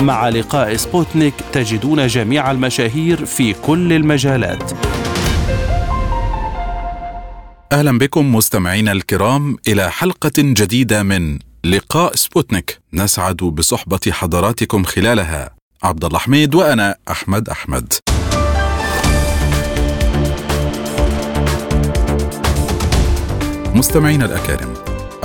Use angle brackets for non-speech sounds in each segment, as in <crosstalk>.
مع لقاء سبوتنيك تجدون جميع المشاهير في كل المجالات. أهلا بكم مستمعينا الكرام إلى حلقة جديدة من لقاء سبوتنيك نسعد بصحبة حضراتكم خلالها عبد الله حميد وأنا أحمد أحمد. مستمعينا الأكارم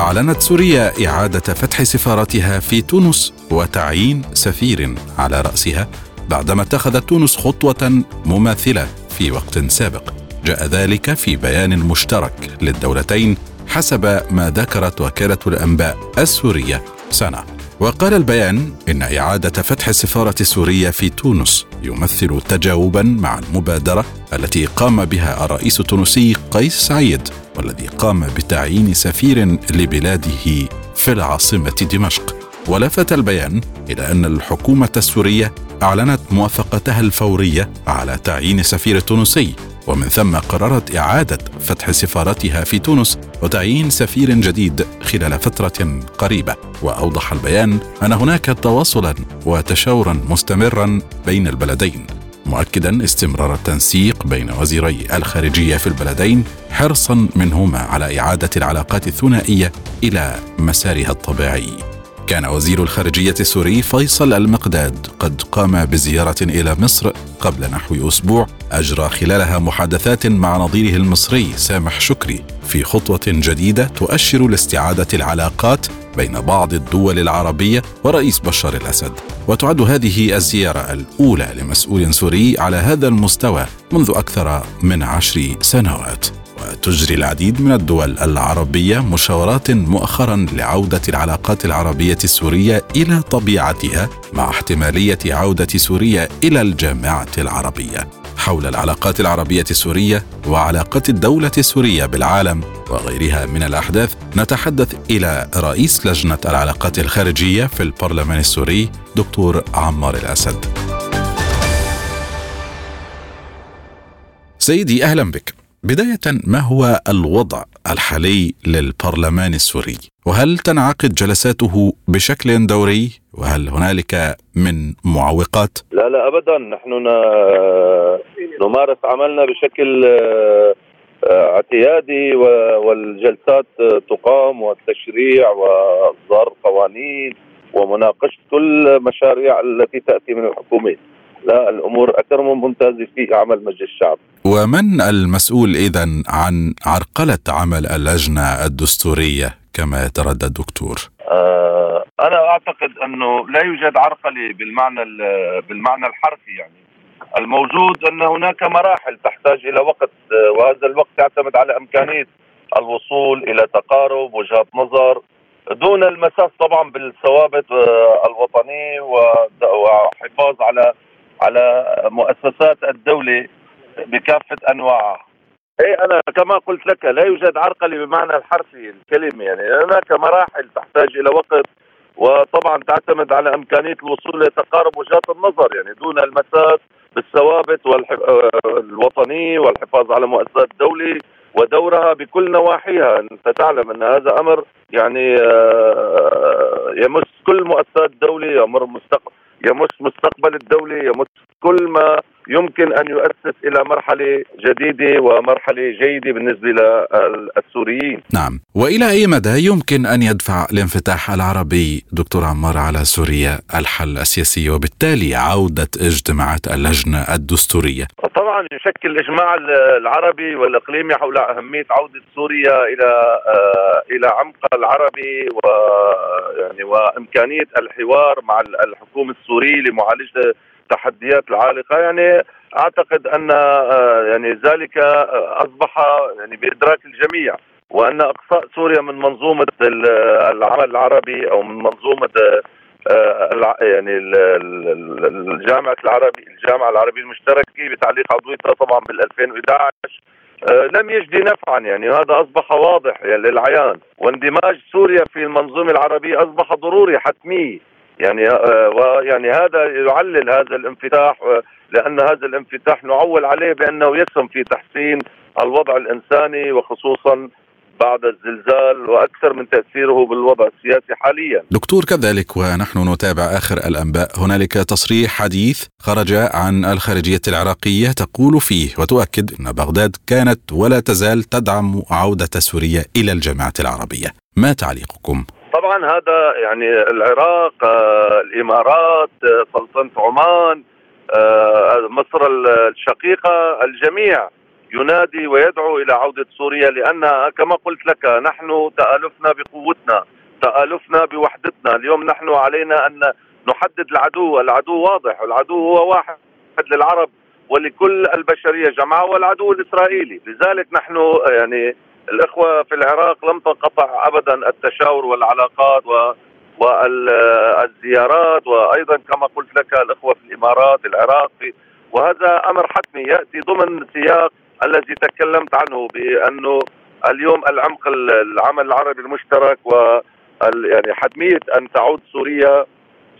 أعلنت سوريا إعادة فتح سفارتها في تونس وتعيين سفير على رأسها بعدما اتخذت تونس خطوة مماثلة في وقت سابق. جاء ذلك في بيان مشترك للدولتين حسب ما ذكرت وكالة الأنباء السورية سانا. وقال البيان إن إعادة فتح السفاره السوريه في تونس يمثل تجاوبا مع المبادرة التي قام بها الرئيس التونسي قيس سعيد. والذي قام بتعيين سفير لبلاده في العاصمة دمشق. ولفت البيان إلى أن الحكومة السورية أعلنت موافقتها الفورية على تعيين سفير تونسي ومن ثم قررت إعادة فتح سفارتها في تونس وتعيين سفير جديد خلال فترة قريبة. وأوضح البيان أن هناك تواصلا وتشاورا مستمرا بين البلدين. مؤكدا استمرار التنسيق بين وزيري الخارجية في البلدين حرصا منهما على إعادة العلاقات الثنائية إلى مسارها الطبيعي. كان وزير الخارجية السوري فيصل المقداد قد قام بزيارة إلى مصر قبل نحو أسبوع أجرى خلالها محادثات مع نظيره المصري سامح شكري في خطوة جديدة تؤشر لاستعادة العلاقات بين بعض الدول العربية ورئيس بشار الأسد. وتعد هذه الزيارة الأولى لمسؤول سوري على هذا المستوى منذ أكثر من عشر سنوات. وتجري العديد من الدول العربية مشاورات مؤخرا لعودة العلاقات العربية السورية إلى طبيعتها مع احتمالية عودة سوريا إلى الجامعة العربية. حول العلاقات العربية السورية وعلاقات الدولة السورية بالعالم وغيرها من الأحداث نتحدث إلى رئيس لجنة العلاقات الخارجية في البرلمان السوري دكتور عمار الأسد. سيدي أهلا بك. بداية ما هو الوضع الحالي للبرلمان السوري؟ وهل تنعقد جلساته بشكل دوري؟ وهل هنالك من معوقات؟ لا لا ابدا نحن نمارس عملنا بشكل اعتيادي والجلسات تقام والتشريع واصدار القوانين ومناقشة كل المشاريع التي تأتي من الحكومة لا الأمور أكثر من ممتازة في عمل مجلس الشعب. ومن المسؤول اذا عن عرقلة عمل اللجنة الدستورية كما يتردد الدكتور؟ آه أنا أعتقد أنه لا يوجد عرقلة بالمعنى بالمعنى الحرفي يعني الموجود أن هناك مراحل تحتاج إلى وقت وهذا الوقت يعتمد على إمكانية الوصول إلى تقارب وجهات نظر دون المساس طبعا بالثوابت آه، الوطنيه وحفاظ على على مؤسسات الدولة بكافة أنواعها. اي أنا كما قلت لك لا يوجد عرقله بمعنى الحرفي الكلمة يعني هناك مراحل تحتاج إلى وقت وطبعا تعتمد على إمكانية الوصول لتقارب وجهات النظر يعني دون المساس بالثوابت الوطنيه والحفاظ على مؤسسات الدولة ودورها بكل نواحيها أنت تعلم أن هذا أمر يعني آه، يمس كل مؤسسات الدولة يمر مستقبل يمس مستقبل الدولة يمس كل ما يمكن أن يؤسس إلى مرحلة جديدة ومرحلة جيدة بالنسبة للسوريين. نعم، وإلى أي مدى يمكن أن يدفع الانفتاح العربي دكتور عمار على سوريا الحل السياسي وبالتالي عودة اجتماعات اللجنة الدستورية؟ طبعا يشكل الاجماع العربي والإقليمي حول أهمية عودة سوريا إلى آه، إلى عمقها العربي ويعني وإمكانية الحوار مع الحكومة السورية لمعالجة التحديات العالقة يعني أعتقد أن آه، يعني ذلك آه، أصبح يعني بإدراك الجميع وأن اقصاء سوريا من منظومة العمل العربي أو من منظومة يعني الجامعة العربي الجامعة العربية المشتركة بتعليق عضويتها طبعا بال 2011 لم يجدي نفعا يعني هذا أصبح واضح يعني للعيان. واندماج سوريا في المنظومة العربية أصبح ضروري حتمي. يعني ويعني هذا يعلل هذا الانفتاح لأن هذا الانفتاح نعول عليه بأنه يسهم في تحسين الوضع الإنساني وخصوصا بعد الزلزال وأكثر من تأثيره بالوضع السياسي حاليا. دكتور كذلك ونحن نتابع آخر الأنباء هنالك تصريح حديث خرج عن الخارجية العراقية تقول فيه وتؤكد إن بغداد كانت ولا تزال تدعم عودة سوريا إلى الجامعة العربية. ما تعليقكم؟ طبعا هذا يعني العراق آه، الإمارات آه، سلطنة عمان آه، مصر الشقيقة الجميع ينادي ويدعو إلى عودة سوريا لأن كما قلت لك نحن تآلفنا بقوتنا تآلفنا بوحدتنا. اليوم نحن علينا أن نحدد العدو العدو واضح العدو هو واحد للعرب ولكل البشرية جمعاء والعدو الإسرائيلي. لذلك نحن يعني الإخوة في العراق لم تنقطع ابدا التشاور والعلاقات و والزيارات وأيضا كما قلت لك الإخوة في الإمارات العراق. وهذا أمر حتمي يأتي ضمن سياق الذي تكلمت عنه بأنه اليوم العمق العمل العربي المشترك و يعني حتمية أن تعود سوريا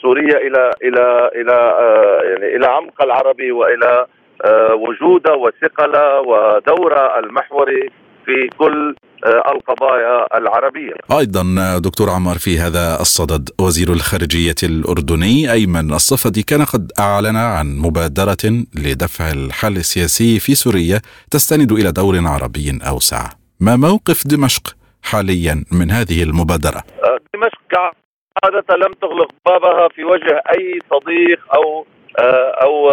سوريا إلى إلى إلى آه، يعني إلى عمق العربي وإلى آه، وجوده وثقله ودوره المحوري في كل آه، القضايا العربية. أيضا دكتور عمار في هذا الصدد وزير الخارجية الأردني أيمن الصفدي كان قد أعلن عن مبادرة لدفع الحل السياسي في سوريا تستند إلى دور عربي أوسع. ما موقف دمشق حاليا من هذه المبادرة؟ آه، دمشق عادة لم تغلق بابها في وجه أي صديق أو آه، أو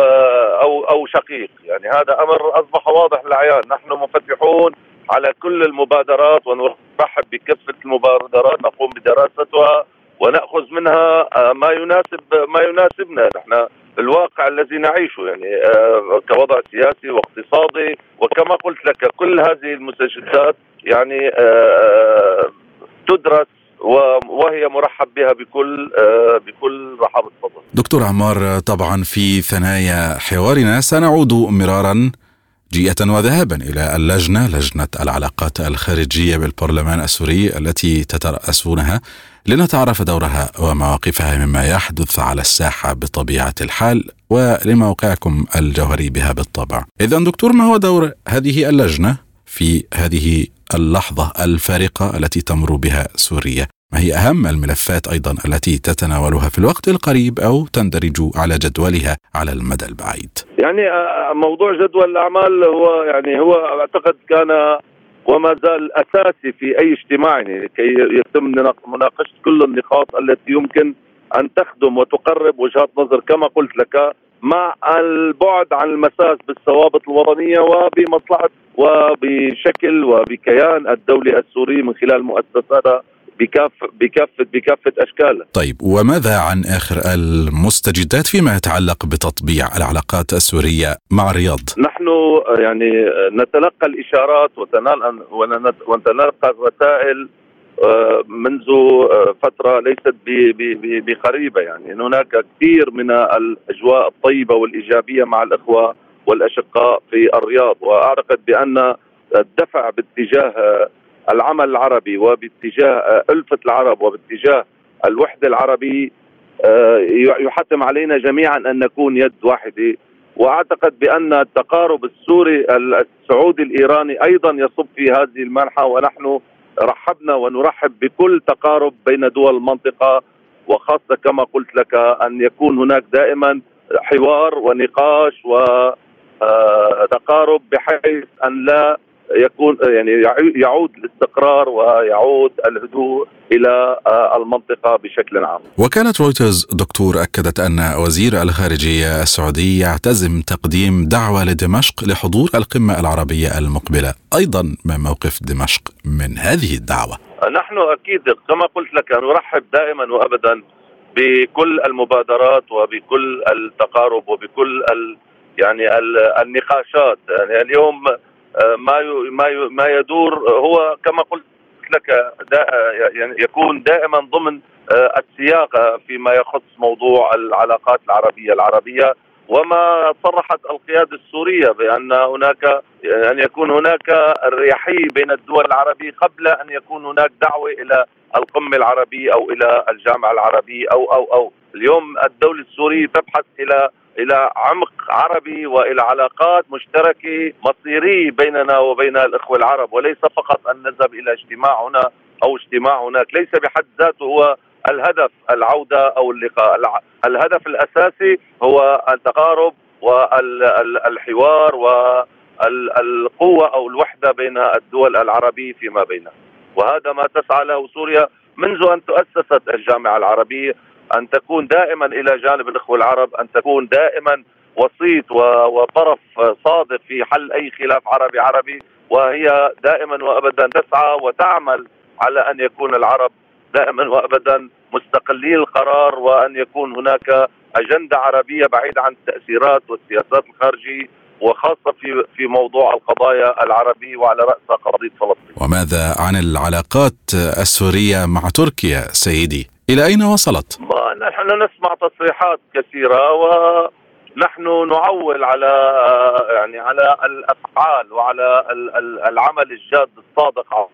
أو أو شقيق. يعني هذا أمر أصبح واضح للعيان. نحن منفتحون على كل المبادرات ونرحب بكافة المبادرات نقوم بدراستها ونأخذ منها آه، ما يناسب ما يناسبنا نحن الواقع الذي نعيشه يعني آه، كوضع سياسي واقتصادي وكما قلت لك كل هذه المستجدات يعني آه، تدرس وهي مرحب بها بكل بكل رحب الصدر. دكتور عمار طبعا في ثنايا حوارنا سنعود مرارا جيئة وذهابا إلى اللجنة لجنة العلاقات الخارجية بالبرلمان السوري التي تترأسونها لنتعرف دورها ومواقفها مما يحدث على الساحة بطبيعة الحال ولموقعكم الجوهري بها بالطبع. إذا دكتور ما هو دور هذه اللجنة في هذه اللحظة الفارقة التي تمر بها سوريا؟ ما هي أهم الملفات أيضا التي تتناولها في الوقت القريب أو تندرج على جدولها على المدى البعيد؟ يعني آه، موضوع جدول الأعمال هو يعني هو أعتقد كان وما زال أساسي في أي اجتماع يعني كي يتم مناقشة كل النقاط التي يمكن أن تخدم وتقرب وجهات نظر. كما قلت لك مع البعد عن المساس بالثوابت الوطنية وبمصلحة وبشكل وبكيان الدولة السوري من خلال مؤسساتها بكافة بكافة بكافة أشكالها طيب وماذا عن آخر المستجدات فيما يتعلق بتطبيع العلاقات السورية مع الرياض؟ نحن يعني نتلقى الإشارات ونتلقى الرسائل آه، منذ آه، فترة ليست بقريبة يعني. هناك كثير من الأجواء الطيبة والإيجابية مع الإخوة والأشقاء في الرياض. وأعتقد بأن الدفع باتجاه العمل العربي وباتجاه ألفة العرب وباتجاه الوحدة العربية آه، يحتم علينا جميعا أن نكون يد واحدة. وأعتقد بأن التقارب السوري السعودي الإيراني أيضا يصب في هذه المنحه ونحن رحبنا ونرحب بكل تقارب بين دول المنطقة وخاصة كما قلت لك أن يكون هناك دائما حوار ونقاش وتقارب آه، بحيث أن لا يكون يعني يعود الاستقرار ويعود الهدوء إلى آه، المنطقة بشكل عام. وكاله رويترز دكتور أكدت أن وزير الخارجية السعودي يعتزم تقديم دعوة لدمشق لحضور القمة العربية المقبلة، أيضا ما موقف دمشق من هذه الدعوة؟ نحن أكيد كما قلت لك نرحب دائما وابدا بكل المبادرات وبكل التقارب وبكل ال يعني النقاشات يعني اليوم ما ما ما يدور هو كما قلت لك يعني يكون دائما ضمن السياق فيما يخص موضوع العلاقات العربية العربية وما صرحت القيادة السورية بأن هناك أن يكون هناك اريحيه بين الدول العربية قبل أن يكون هناك دعوة إلى القمة العربية أو إلى الجامعة العربيه أو أو أو. اليوم الدولة السورية تبحث إلى إلى عمق عربي وإلى علاقات مشتركة مصيرية بيننا وبين الإخوة العرب. وليس فقط أن نذهب إلى اجتماع هنا أو اجتماع هناك ليس بحد ذاته هو الهدف العودة أو اللقاء. الهدف الأساسي هو التقارب والحوار والقوه أو الوحدة بين الدول العربية فيما بينها. وهذا ما تسعى له سوريا منذ أن تؤسست الجامعة العربية أن تكون دائما إلى جانب الإخوة العرب أن تكون دائما وسيط وطرف صادق في حل أي خلاف عربي عربي وهي دائما وابدا تسعى وتعمل على أن يكون العرب دائما وابدا مستقلي القرار وأن يكون هناك أجندة عربية بعيدة عن التأثيرات والسياسات الخارجيه وخاصة في في موضوع القضايا العربية وعلى راسها قضية فلسطين. وماذا عن العلاقات السورية مع تركيا سيدي؟ إلى أين وصلت؟ نحن نسمع تصريحات كثيرة ونحن نعول على يعني على الأفعال وعلى العمل الجاد الصادق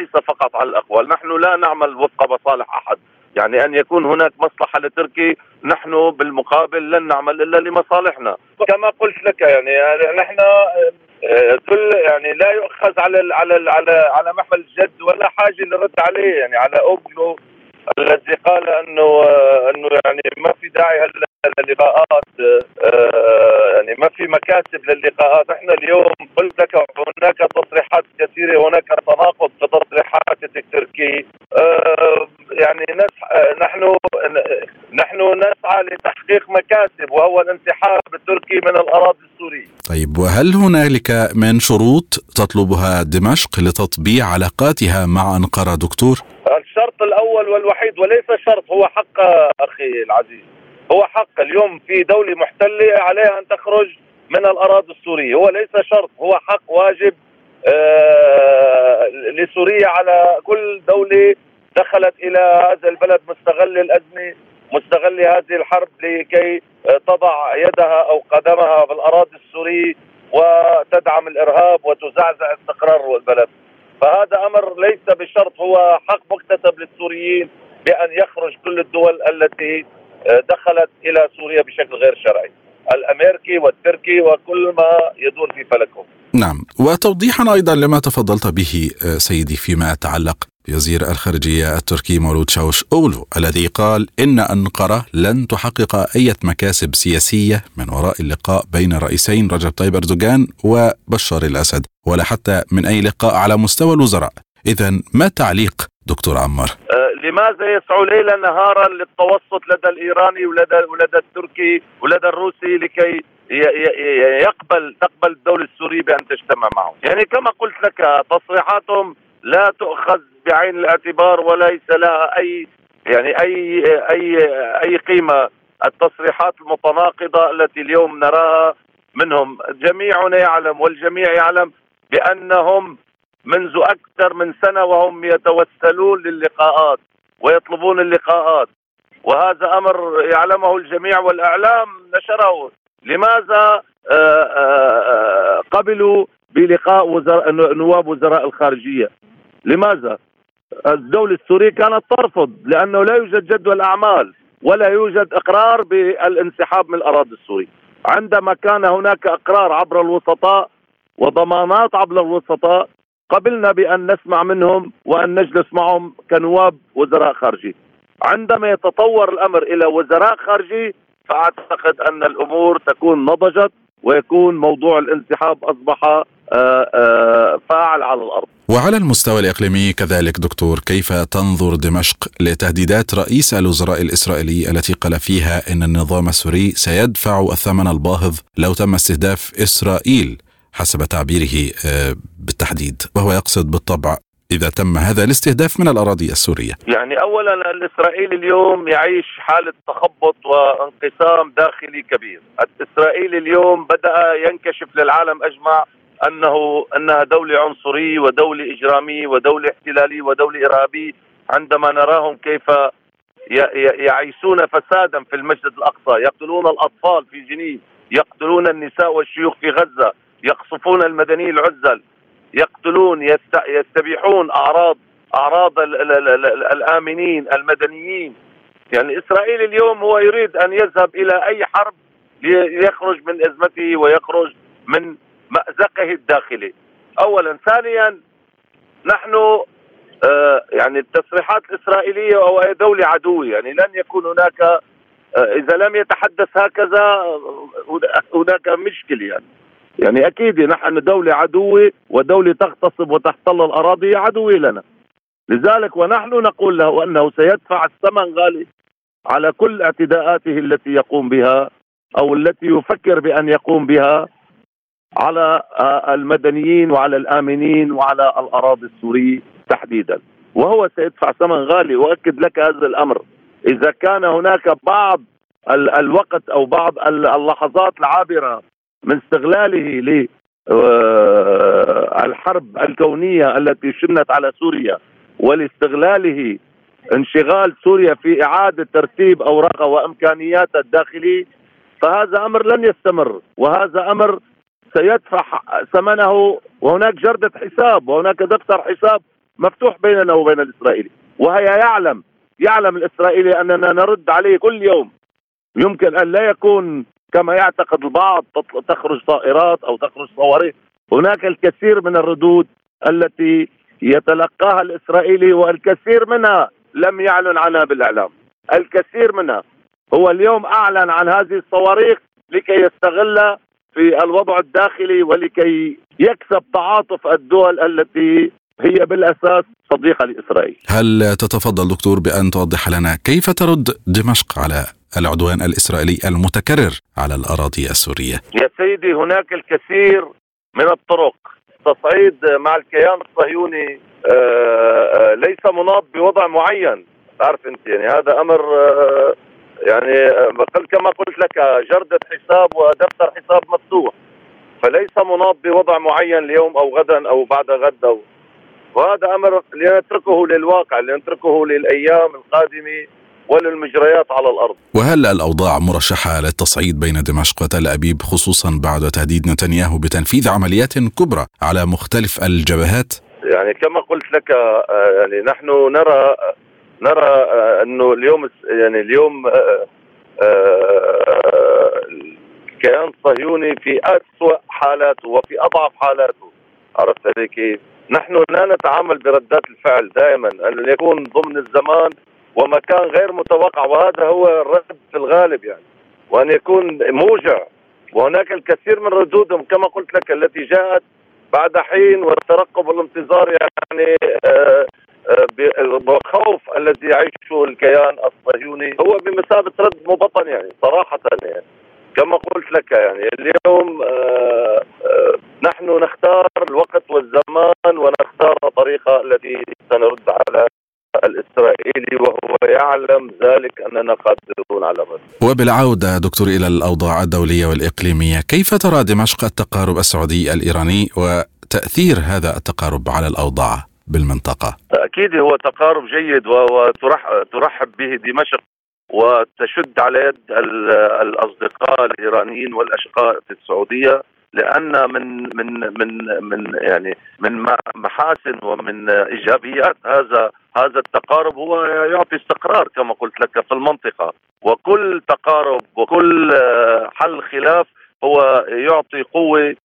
ليس فقط على الأقوال، نحن لا نعمل وفق مصالح أحد، يعني أن يكون هناك مصلحة لتركي نحن بالمقابل لن نعمل إلا لمصالحنا، كما قلت لك يعني نحن كل يعني لا يؤخذ على على على على محمل الجد ولا حاجة للرد عليه يعني على اوجلو الذي قال أنه أنه يعني ما في داعي هلا للقاءات آه، يعني ما في مكاسب للقاءات. إحنا اليوم قلت لك هناك تصريحات كثيرة هناك تناقض في تصريحات التركي آه، يعني نحن نحن نسعى لتحقيق مكاسب وهو الانسحاب التركي من الأراضي السورية. طيب وهل هنالك من شروط تطلبها دمشق لتطبيع علاقاتها مع أنقرة دكتور؟ الشرط الأول والوحيد وليس شرط هو حق أخي العزيز. هو حق. اليوم في دولة محتلة عليها أن تخرج من الأراضي السورية. هو ليس شرط هو حق واجب آه لسوريا على كل دولة دخلت إلى هذا البلد مستغل الأزمة مستغل هذه الحرب لكي تضع يدها أو قدمها بالأراضي السورية وتدعم الإرهاب وتزعزع استقرار البلد. فهذا أمر ليس بشرط هو حق مكتسب للسوريين بأن يخرج كل الدول التي آه، دخلت إلى سوريا بشكل غير شرعي. الأمريكي والتركي وكل ما يدور في فلكهم. نعم. وتوضيحا أيضا لما تفضلت به آه، سيدي فيما يتعلق بوزير الخارجية التركي مولود شاوش أولو الذي قال إن أنقرة لن تحقق أي مكاسب سياسية من وراء اللقاء بين الرئيسين رجب طيب أردوغان وبشار الأسد ولا حتى من أي لقاء على مستوى الوزراء. اذا ما تعليق دكتور عمار. أه لماذا يسعى ليلا نهارا للتوسط لدى الإيراني ولدى ولدى التركي ولدى الروسي لكي يقبل تقبل الدولة السورية بأن تجتمع معه؟ يعني كما قلت لك تصريحاتهم لا تؤخذ بعين الاعتبار وليس لها أي يعني أي أي أي قيمة. التصريحات المتناقضة التي اليوم نراها منهم جميعنا يعلم والجميع يعلم بأنهم منذ أكثر من سنة وهم يتوسلون للقاءات ويطلبون اللقاءات. وهذا أمر يعلمه الجميع والإعلام. نشره لماذا آه، آه، قبلوا بلقاء وزراء نواب وزراء الخارجية؟ لماذا؟ الدولة السورية كانت ترفض لأنه لا يوجد جدول أعمال ولا يوجد إقرار بالانسحاب من الأراضي السورية. عندما كان هناك إقرار عبر الوسطاء وضمانات عبر الوسطاء قبلنا بأن نسمع منهم وأن نجلس معهم كنواب وزراء خارجية عندما يتطور الأمر إلى وزراء خارجية فأعتقد أن الأمور تكون نضجت ويكون موضوع الانسحاب أصبح آه، آه، فاعل على الأرض. وعلى المستوى الإقليمي كذلك دكتور كيف تنظر دمشق لتهديدات رئيس الوزراء الإسرائيلي التي قال فيها أن النظام السوري سيدفع الثمن الباهظ لو تم استهداف إسرائيل؟ حسب تعبيره آه، بالتحديد وهو يقصد بالطبع إذا تم هذا الاستهداف من الأراضي السورية. يعني أولا الإسرائيلي اليوم يعيش حالة تخبط وانقسام داخلي كبير. الإسرائيلي اليوم بدأ ينكشف للعالم أجمع أنه أنها دولة عنصريه ودولة اجراميه ودولة احتلاليه ودولة ارهابيه عندما نراهم كيف يعيشون فسادا في المسجد الأقصى، يقتلون الأطفال في جنين، يقتلون النساء والشيوخ في غزة، يقصفون المدنيين العزل، يقتلون يستبيحون اعراض أعراض الآمنين المدنيين. يعني إسرائيل اليوم هو يريد أن يذهب إلى أي حرب ليخرج من أزمته ويخرج من مأزقه الداخلي. اولا ثانيا نحن آه يعني التصريحات الإسرائيلية أو أي دولة عدوه يعني لن يكون هناك آه إذا لم يتحدث هكذا آه، هناك مشكلة يعني. يعني أكيد نحن دولة عدوة ودولة تغتصب وتحتل الأراضي عدوة لنا. لذلك ونحن نقول له أنه سيدفع الثمن غالي على كل اعتداءاته التي يقوم بها أو التي يفكر بأن يقوم بها على المدنيين وعلى الآمنين وعلى الأراضي السورية تحديدا. وهو سيدفع ثمن غالي. واكد لك هذا الأمر. إذا كان هناك بعض الوقت أو بعض اللحظات العابرة من استغلاله للحرب آه، الكونية التي شنت على سوريا ولاستغلاله انشغال سوريا في إعادة ترتيب أوراقها وإمكانياتها الداخلية فهذا أمر لن يستمر وهذا أمر سيدفع ثمنه وهناك جردة حساب وهناك دفتر حساب مفتوح بيننا وبين الإسرائيلي وهي يعلم يعلم الإسرائيلي أننا نرد عليه كل يوم يمكن أن لا يكون كما يعتقد البعض تخرج طائرات أو تخرج صواريخ. هناك الكثير من الردود التي يتلقاها الإسرائيلي والكثير منها لم يعلن عنها بالإعلام. الكثير منها. هو اليوم أعلن عن هذه الصواريخ لكي يستغل في الوضع الداخلي ولكي يكسب تعاطف الدول التي هي بالأساس صديقة لإسرائيل. هل تتفضل دكتور بأن توضح لنا كيف ترد دمشق على العدوان الإسرائيلي المتكرر على الأراضي السورية؟ يا سيدي هناك الكثير من الطرق تصعيد مع الكيان الصهيوني آه، آه، ليس مناط بوضع معين تعرف أنت يعني هذا أمر آه، يعني كما قلت لك جردة حساب ودفتر حساب مفتوح فليس مناط بوضع معين اليوم أو غدا أو بعد غد أو وهذا أمر لنتركه للواقع لنتركه للأيام القادمة وللمجريات على الأرض. وهل الأوضاع مرشحة للتصعيد بين دمشق وتل أبيب خصوصا بعد تهديد نتنياهو بتنفيذ عمليات كبرى على مختلف الجبهات؟ يعني كما قلت لك آه، يعني نحن نرى نرى آه، أنه اليوم يعني اليوم آه، آه، الكيان الصهيوني في اسوء حالاته وفي أضعف حالاته عرفت كيف؟ نحن لا نتعامل بردات الفعل دائما أن يكون ضمن الزمان ومكان غير متوقع وهذا هو الرد في الغالب يعني. وأن يكون موجع وهناك الكثير من ردودهم كما قلت لك التي جاءت بعد حين والترقب والانتظار يعني آه بالخوف الذي يعيشه الكيان الصهيوني. هو بمثابة رد مبطن يعني صراحة يعني. كما قلت لك يعني اليوم آه، آه، نحن نختار الوقت والزمان ونختار الطريقة التي سنرد على الإسرائيلي وهو يعلم ذلك أننا قادرون على الرد. وبالعودة دكتور إلى الأوضاع الدولية والإقليمية، كيف ترى دمشق التقارب السعودي الإيراني وتأثير هذا التقارب على الأوضاع؟ بالمنطقة أكيد هو تقارب جيد وترحب به دمشق وتشد على يد الأصدقاء الإيرانيين والأشقاء في السعودية لأن من من من من يعني من محاسن ومن إيجابيات هذا هذا التقارب هو يعطي استقرار كما قلت لك في المنطقة. وكل تقارب وكل حل خلاف هو يعطي قوة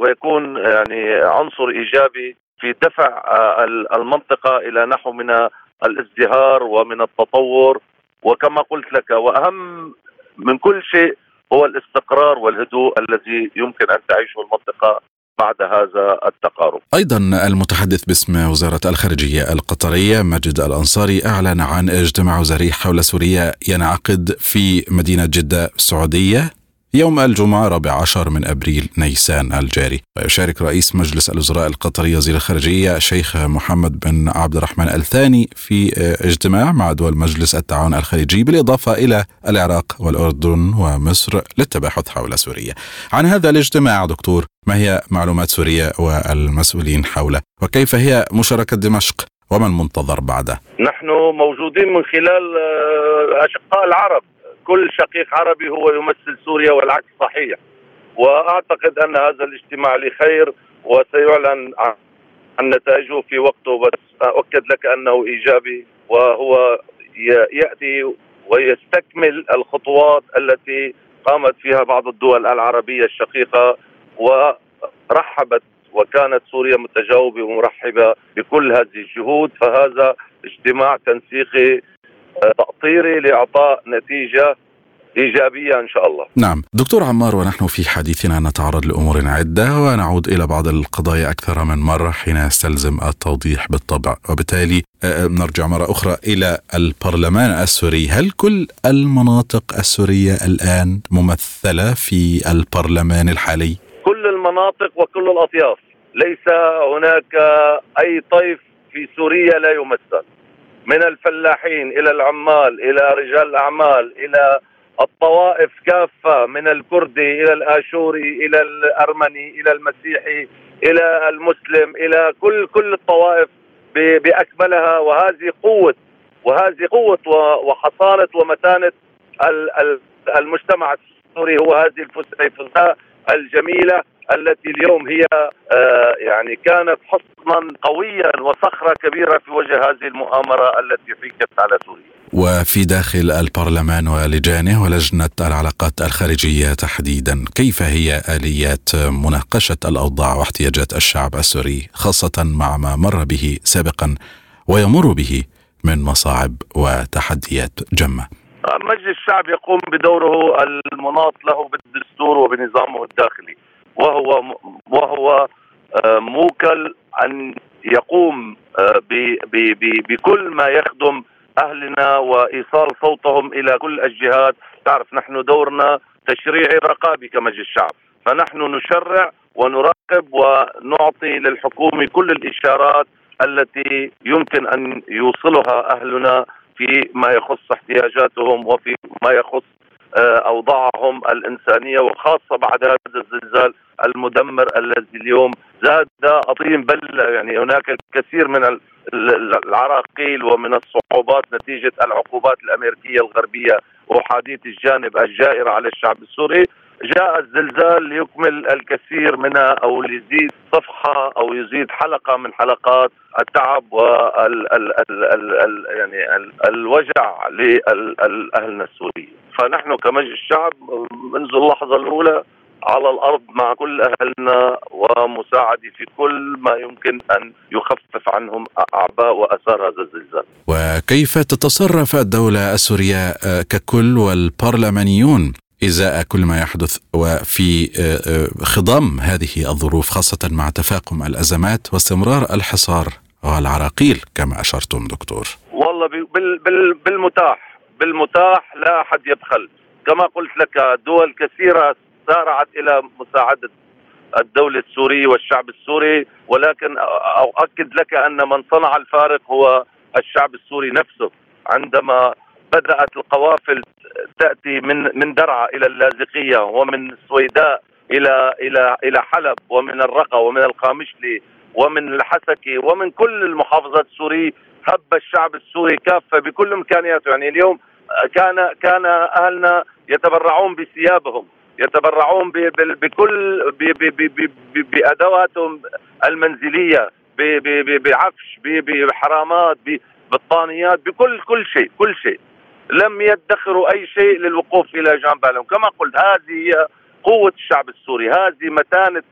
ويكون يعني عنصر إيجابي في دفع آه، المنطقة إلى نحو من الازدهار ومن التطور. وكما قلت لك وأهم من كل شيء هو الاستقرار والهدوء الذي يمكن أن تعيشه المنطقة بعد هذا التقارب. أيضا المتحدث باسم وزارة الخارجية القطرية ماجد الأنصاري أعلن عن اجتماع وزاري حول سوريا ينعقد في مدينة جدة السعودية يوم الجمعة 14 من أبريل نيسان الجاري. ويشارك رئيس مجلس الوزراء القطري وزير الخارجية شيخ محمد بن عبد الرحمن الثاني في اجتماع مع دول مجلس التعاون الخليجي بالإضافة إلى العراق والأردن ومصر للتباحث حول سوريا. عن هذا الاجتماع دكتور ما هي معلومات سوريا والمسؤولين حوله؟ وكيف هي مشاركة دمشق؟ وما المنتظر بعده؟ نحن موجودين من خلال آه، أشقاء العرب. كل شقيق عربي هو يمثل سوريا والعكس صحيح. وأعتقد أن هذا الاجتماع لخير وسيعلن عن نتائجه في وقته بس أؤكد لك أنه إيجابي وهو يأتي ويستكمل الخطوات التي قامت فيها بعض الدول العربية الشقيقة ورحبت وكانت سوريا متجاوبة ومرحبة بكل هذه الجهود. فهذا اجتماع تنسيقي تأطيري لإعطاء نتيجة إيجابية إن شاء الله. نعم. دكتور عمار ونحن في حديثنا نتعرض لأمور عدة ونعود إلى بعض القضايا أكثر من مرة حين يستلزم التوضيح بالطبع. وبالتالي آه، نرجع مرة أخرى إلى البرلمان السوري. هل كل المناطق السورية الآن ممثلة في البرلمان الحالي؟ كل المناطق وكل الأطياف. ليس هناك أي طيف في سوريا لا يمثل. من الفلاحين إلى العمال إلى رجال الأعمال إلى الطوائف كافة من الكردي إلى الآشوري إلى الأرمني إلى المسيحي إلى المسلم إلى كل كل الطوائف بأكملها. وهذه قوة وهذه قوة وحصانه ومتانة المجتمع السوري هو هذه الفسيفساء الجميلة. التي اليوم هي آه، يعني كانت حصنا قويا وصخرة كبيرة في وجه هذه المؤامرة التي فيكت على سوريا. وفي داخل البرلمان ولجانه ولجنة العلاقات الخارجية تحديدا، كيف هي آليات مناقشة الأوضاع واحتياجات الشعب السوري خاصة مع ما مر به سابقا ويمر به من مصاعب وتحديات جمة؟ مجلس الشعب يقوم بدوره المناط له بالدستور وبنظامه الداخلي وهو وهو آه، موكل ان يقوم آه، بكل ما يخدم أهلنا وإيصال صوتهم إلى كل الجهات، تعرف نحن دورنا تشريعي رقابي كمجلس الشعب، فنحن نشرع ونراقب ونعطي للحكومة كل الإشارات التي يمكن أن يوصلها أهلنا في ما يخص احتياجاتهم وفي ما يخص أوضاعهم الإنسانية وخاصة بعد هذا الزلزال المدمر الذي اليوم زاد اطيم بل يعني هناك الكثير من العراقيل ومن الصعوبات نتيجة العقوبات الأمريكية الغربية وحاديه الجانب الجائره على الشعب السوري. جاء الزلزال ليكمل الكثير منها أو ليزيد صفحة أو يزيد حلقة من حلقات التعب وال ال ال ال ال يعني ال الوجع لاهلنا السوريين فنحن كمجلس الشعب منذ اللحظة الأولى على الأرض مع كل أهلنا ومساعده في كل ما يمكن أن يخفف عنهم أعباء وأثار هذا الزلزال. وكيف تتصرف الدولة السورية ككل والبرلمانيون إزاء كل ما يحدث وفي آه، آه، خضم هذه الظروف خاصة مع تفاقم الأزمات واستمرار الحصار والعراقيل كما أشرتم دكتور. والله بالمتاح بالمتاح لا أحد يبخل كما قلت لك دول كثيرة سارعت إلى مساعدة الدولة السورية والشعب السوري ولكن أؤكد لك أن من صنع الفارق هو الشعب السوري نفسه عندما بدأت القوافل تأتي من من درعا إلى اللاذقية ومن السويداء إلى إلى إلى حلب ومن الرقة ومن القامشلي ومن الحسكي ومن كل المحافظات السورية. هب الشعب السوري كافة بكل إمكانياته. يعني اليوم كان كان أهلنا يتبرعون بثيابهم يتبرعون بكل بأدواتهم المنزلية بعفش بحرامات ببطانيات بكل كل شيء كل شيء. لم يدخروا أي شيء للوقوف إلى جانب اهلهم كما قلت هذه هي قوة الشعب السوري. هذه متانة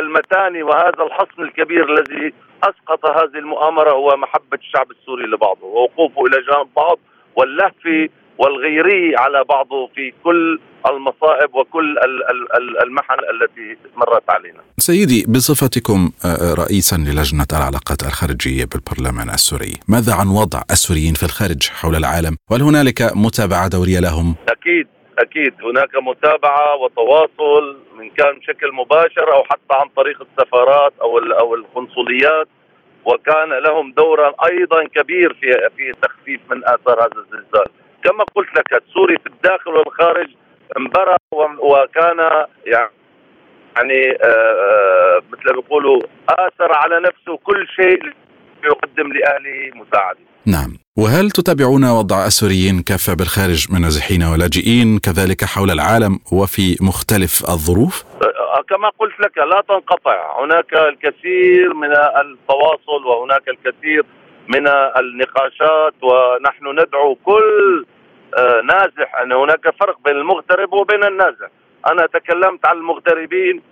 المتانه وهذا الحصن الكبير الذي أسقط هذه المؤامرة هو محبه الشعب السوري لبعضه. ووقوفه إلى جانب بعض واللهف والغيري على بعضه في كل المصائب وكل المحن التي مرت علينا. سيدي بصفتكم آه، رئيسا للجنة العلاقات الخارجية بالبرلمان السوري، ماذا عن وضع السوريين في الخارج حول العالم؟ وهل هنالك متابعة دورية لهم؟ أكيد أكيد هناك متابعة وتواصل من كان بشكل مباشر أو حتى عن طريق السفارات أو أو القنصليات وكان لهم دورا أيضا كبير في في تخفيف من آثار هذا الزلزال كما قلت لك سوري في الداخل والخارج انبرى وكان يعني يعني آه، مثل ما بيقولوا آثر على نفسه كل شيء يقدم لأهله مساعدة. نعم، وهل تتابعون وضع السوريين كافة بالخارج من نازحين ولاجئين كذلك حول العالم وفي مختلف الظروف؟ آه، كما قلت لك لا تنقطع، هناك الكثير من التواصل وهناك الكثير من النقاشات ونحن ندعو كل نازح. أن هناك فرق بين المغترب وبين النازح. أنا تكلمت عن المغتربين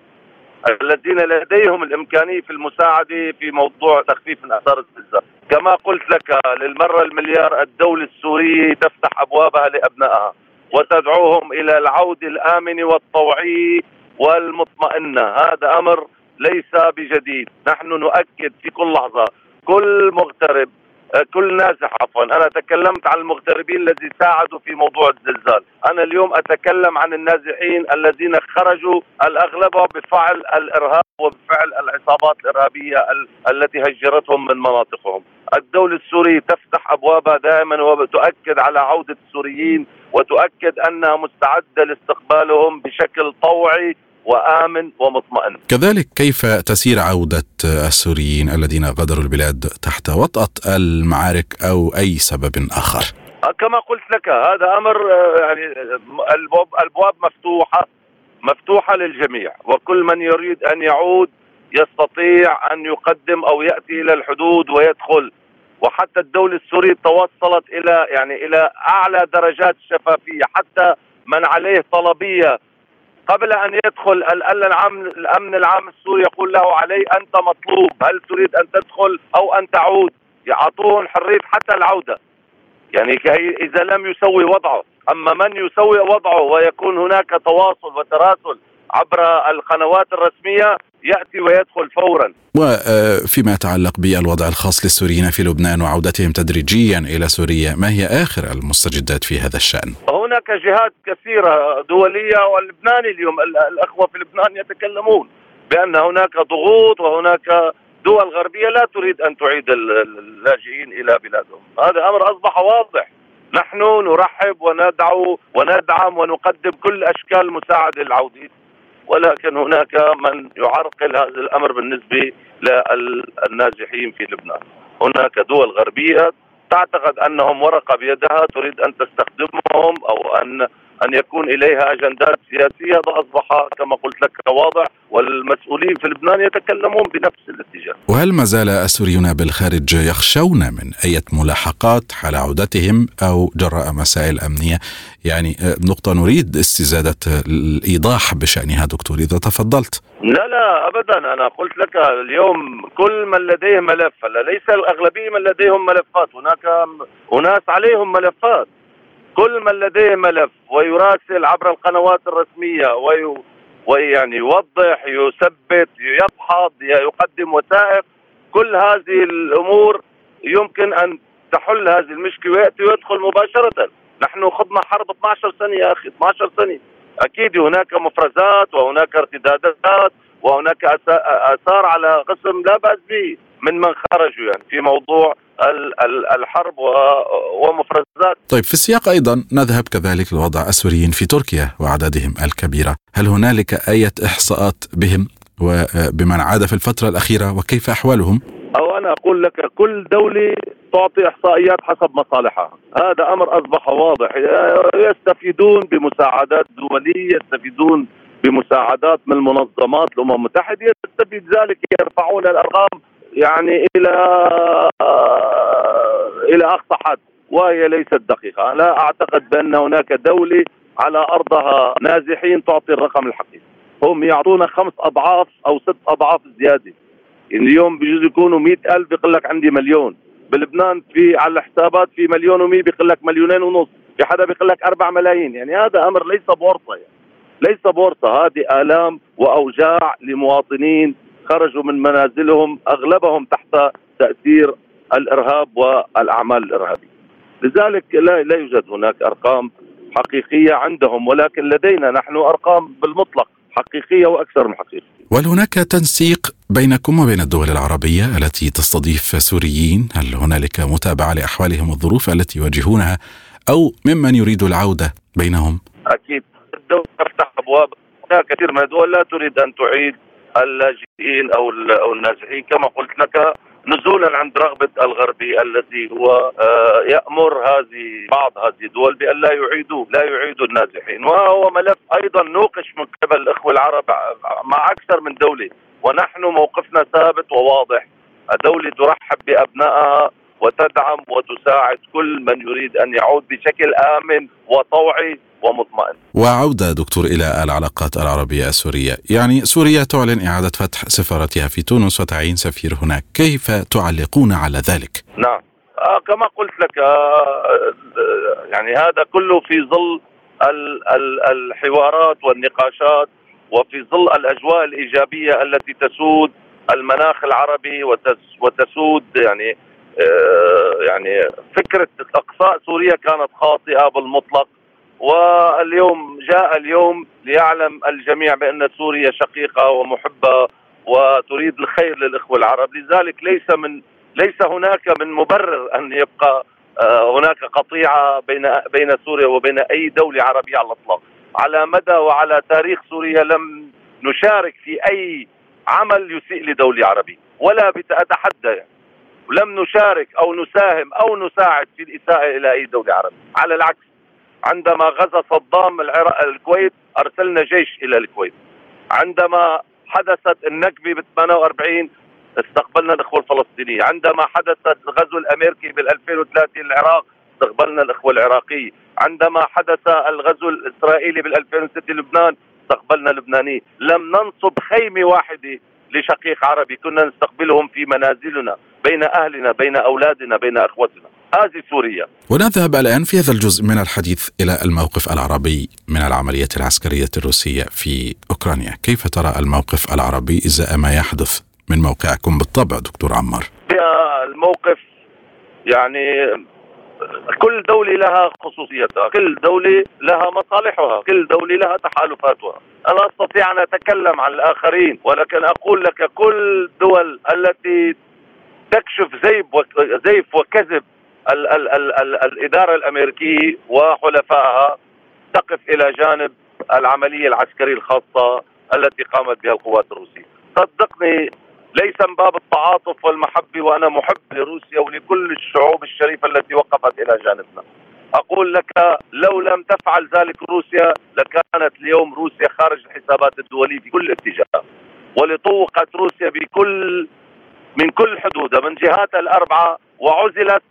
الذين لديهم الإمكانية في المساعدة في موضوع تخفيف من اثار الزلزال، كما قلت لك للمرة المليار الدولة السورية تفتح أبوابها لأبنائها وتدعوهم إلى العوده الامنه والطوعيه والمطمئنة، هذا أمر ليس بجديد، نحن نؤكد في كل لحظة كل مغترب كل نازح عفوا. أنا تكلمت عن المغتربين الذي ساعدوا في موضوع الزلزال. أنا اليوم أتكلم عن النازحين الذين خرجوا الأغلب بفعل الإرهاب وبفعل العصابات الإرهابية التي هجرتهم من مناطقهم. الدولة السورية تفتح أبوابها دائما وتؤكد على عودة السوريين وتؤكد أنها مستعدة لاستقبالهم بشكل طوعي وآمن ومطمئن. كذلك كيف تسير عودة السوريين الذين غادروا البلاد تحت وطأة المعارك أو أي سبب آخر؟ كما قلت لك هذا أمر يعني الأبواب مفتوحة مفتوحة للجميع. وكل من يريد أن يعود يستطيع أن يقدم أو يأتي إلى الحدود ويدخل. وحتى الدولة السورية توصلت إلى يعني إلى أعلى درجات الشفافية حتى من عليه طلبية قبل أن يدخل الامن العام الأمن العام السوري يقول له علي أنت مطلوب. هل تريد أن تدخل أو أن تعود؟ يعطوهم حريه حتى العودة. يعني إذا لم يسوي وضعه. أما من يسوي وضعه ويكون هناك تواصل وتراسل عبر القنوات الرسمية يأتي ويدخل فورا. وفيما يتعلق بالوضع الخاص للسوريين في لبنان وعودتهم تدريجيا إلى سوريا، ما هي آخر المستجدات في هذا الشأن؟ هناك جهات كثيرة دولية واللبناني اليوم الأخوة في لبنان يتكلمون بأن هناك ضغوط وهناك دول غربية لا تريد أن تعيد اللاجئين إلى بلادهم، هذا أمر أصبح واضح. نحن نرحب وندعو وندعم ونقدم كل أشكال المساعده للعوده ولكن هناك من يعرقل هذا الأمر بالنسبة للنازحين في لبنان. هناك دول غربية تعتقد أنهم ورقة بيدها تريد أن تستخدمهم أو أن أن يكون إليها أجندات سياسية هذا اصبح كما قلت لك واضح والمسؤولين في لبنان يتكلمون بنفس الاتجاه. وهل ما زال السوريون بالخارج يخشون من أي ملاحقات حال عودتهم أو جراء مسائل أمنية؟ يعني نقطة نريد استزادة الإيضاح بشأنها دكتور إذا تفضلت. لا لا ابدا أنا قلت لك اليوم كل من لديه ملف ليس الأغلبية من لديهم ملفات هناك اناس عليهم ملفات كل من لديه ملف ويراسل عبر القنوات الرسمية وي ويعني يوضح يثبت يبحث يقدم وثائق كل هذه الأمور يمكن أن تحل هذه المشكلة ويأتي ويدخل مباشرة. نحن خضنا حرب 12 سنة يا أخي 12 سنة. أكيد هناك مفرزات وهناك ارتدادات وهناك آثار على قسم لا بأس به من من خرجوا يعني في موضوع الحرب ومفرزات طيب في السياق أيضا نذهب كذلك لوضع السوريين في تركيا واعدادهم الكبيرة، هل هنالك أي إحصاءات بهم؟ وبمن عاد في الفترة الأخيرة وكيف أحوالهم؟ أو أنا أقول لك كل دولة تعطي إحصائيات حسب مصالحها، هذا أمر أصبح واضح، يستفيدون بمساعدات دولية، يستفيدون بمساعدات من المنظمات الأمم المتحدة يستفيد ذلك يرفعون الأرقام. يعني إلى إلى أقصى حد وهي ليست دقيقة، لا أعتقد بأن هناك دولة على أرضها نازحين تعطي الرقم الحقيقي. هم يعطونا خمس أضعاف أو ست أضعاف زيادة. اليوم بجوز يكونوا مئة ألف بيقول لك عندي مليون بلبنان في على الحسابات في مليون و100 بيقول لك مليونين ونص في حدا بيقول لك 4 ملايين يعني هذا أمر ليس بورصة يعني. ليس بورصة هذه آلام وأوجاع لمواطنين خرجوا من منازلهم أغلبهم تحت تأثير الإرهاب والأعمال الإرهابية. لذلك لا لا يوجد هناك أرقام حقيقية عندهم ولكن لدينا نحن أرقام بالمطلق حقيقية وأكثر من حقيقية. وهل هناك تنسيق بينكم وبين الدول العربية التي تستضيف سوريين؟ هل هنالك متابعة لأحوالهم والظروف التي يواجهونها أو ممن يريد العودة بينهم؟ أكيد الدول تفتح أبواب هناك كثير من الدول لا تريد أن تعيد اللاجئين أو أو النازحين. كما قلت لك نزولا عند رغبة الغربي الذي هو آه، يأمر هذه بعض هذه الدول بأن لا يعيدوا لا يعيدوا النازحين. وهو ملف أيضا نوقش من قبل الإخوة العرب مع أكثر من دولة. ونحن موقفنا ثابت وواضح. الدولة ترحب بأبنائها وتدعم وتساعد كل من يريد أن يعود بشكل آمن وطوعي. ومطمئن. وعوده دكتور إلى العلاقات العربية السورية، يعني سوريا تعلن إعادة فتح سفارتها في تونس وتعيين سفير هناك، كيف تعلقون على ذلك؟ نعم آه كما قلت لك آه, آه، يعني هذا كله في ظل ال ال الحوارات والنقاشات وفي ظل الأجواء الإيجابية التي تسود المناخ العربي وتسود يعني آه، يعني فكرة إقصاء سوريا كانت خاطئة بالمطلق واليوم جاء اليوم ليعلم الجميع بأن سوريا شقيقة ومحبة وتريد الخير للإخوة العرب. لذلك ليس من ليس هناك من مبرر أن يبقى آه، هناك قطيعة بين بين سوريا وبين أي دولة عربية على الإطلاق. على مدى وعلى تاريخ سوريا لم نشارك في أي عمل يسيء لدولة عربية ولا بتتحدى. يعني ولم نشارك أو نساهم أو نساعد في الإساءة إلى أي دولة عربية، على العكس عندما غزا صدام العراق الكويت أرسلنا جيش إلى الكويت. عندما حدثت النكبة ب 48 استقبلنا الأخوة الفلسطينيين، عندما حدثت الغزو الأمريكي بال 2003 للعراق استقبلنا الأخوة العراقية، عندما حدث الغزو الإسرائيلي بال 2006 لبنان استقبلنا اللبنانيين، لم ننصب خيمة واحدة لشقيق عربي كنا نستقبلهم في منازلنا بين أهلنا بين أولادنا بين أخوتنا. هذه سوريا. ونذهب الآن في هذا الجزء من الحديث إلى الموقف العربي من العملية العسكرية الروسية في أوكرانيا. كيف ترى الموقف العربي إزاء ما يحدث من موقعكم بالطبع دكتور عمار؟ الموقف يعني كل دولة لها خصوصيتها كل دولة لها مصالحها كل دولة لها تحالفاتها. أنا أستطيع أن أتكلم عن الآخرين ولكن أقول لك كل الدول التي تكشف زيف وكذب ال ال ال ال الإدارة الأمريكية وحلفائها تقف إلى جانب العملية العسكرية الخاصة التي قامت بها القوات الروسية. صدقني ليس من باب التعاطف والمحبة وأنا محب لروسيا ولكل الشعوب الشريفة التي وقفت إلى جانبنا. أقول لك لو لم تفعل ذلك روسيا لكانت اليوم روسيا خارج الحسابات الدولية في كل اتجاه ولطوقت روسيا بكل من كل حدودها من جهاتها الأربعة وعزلت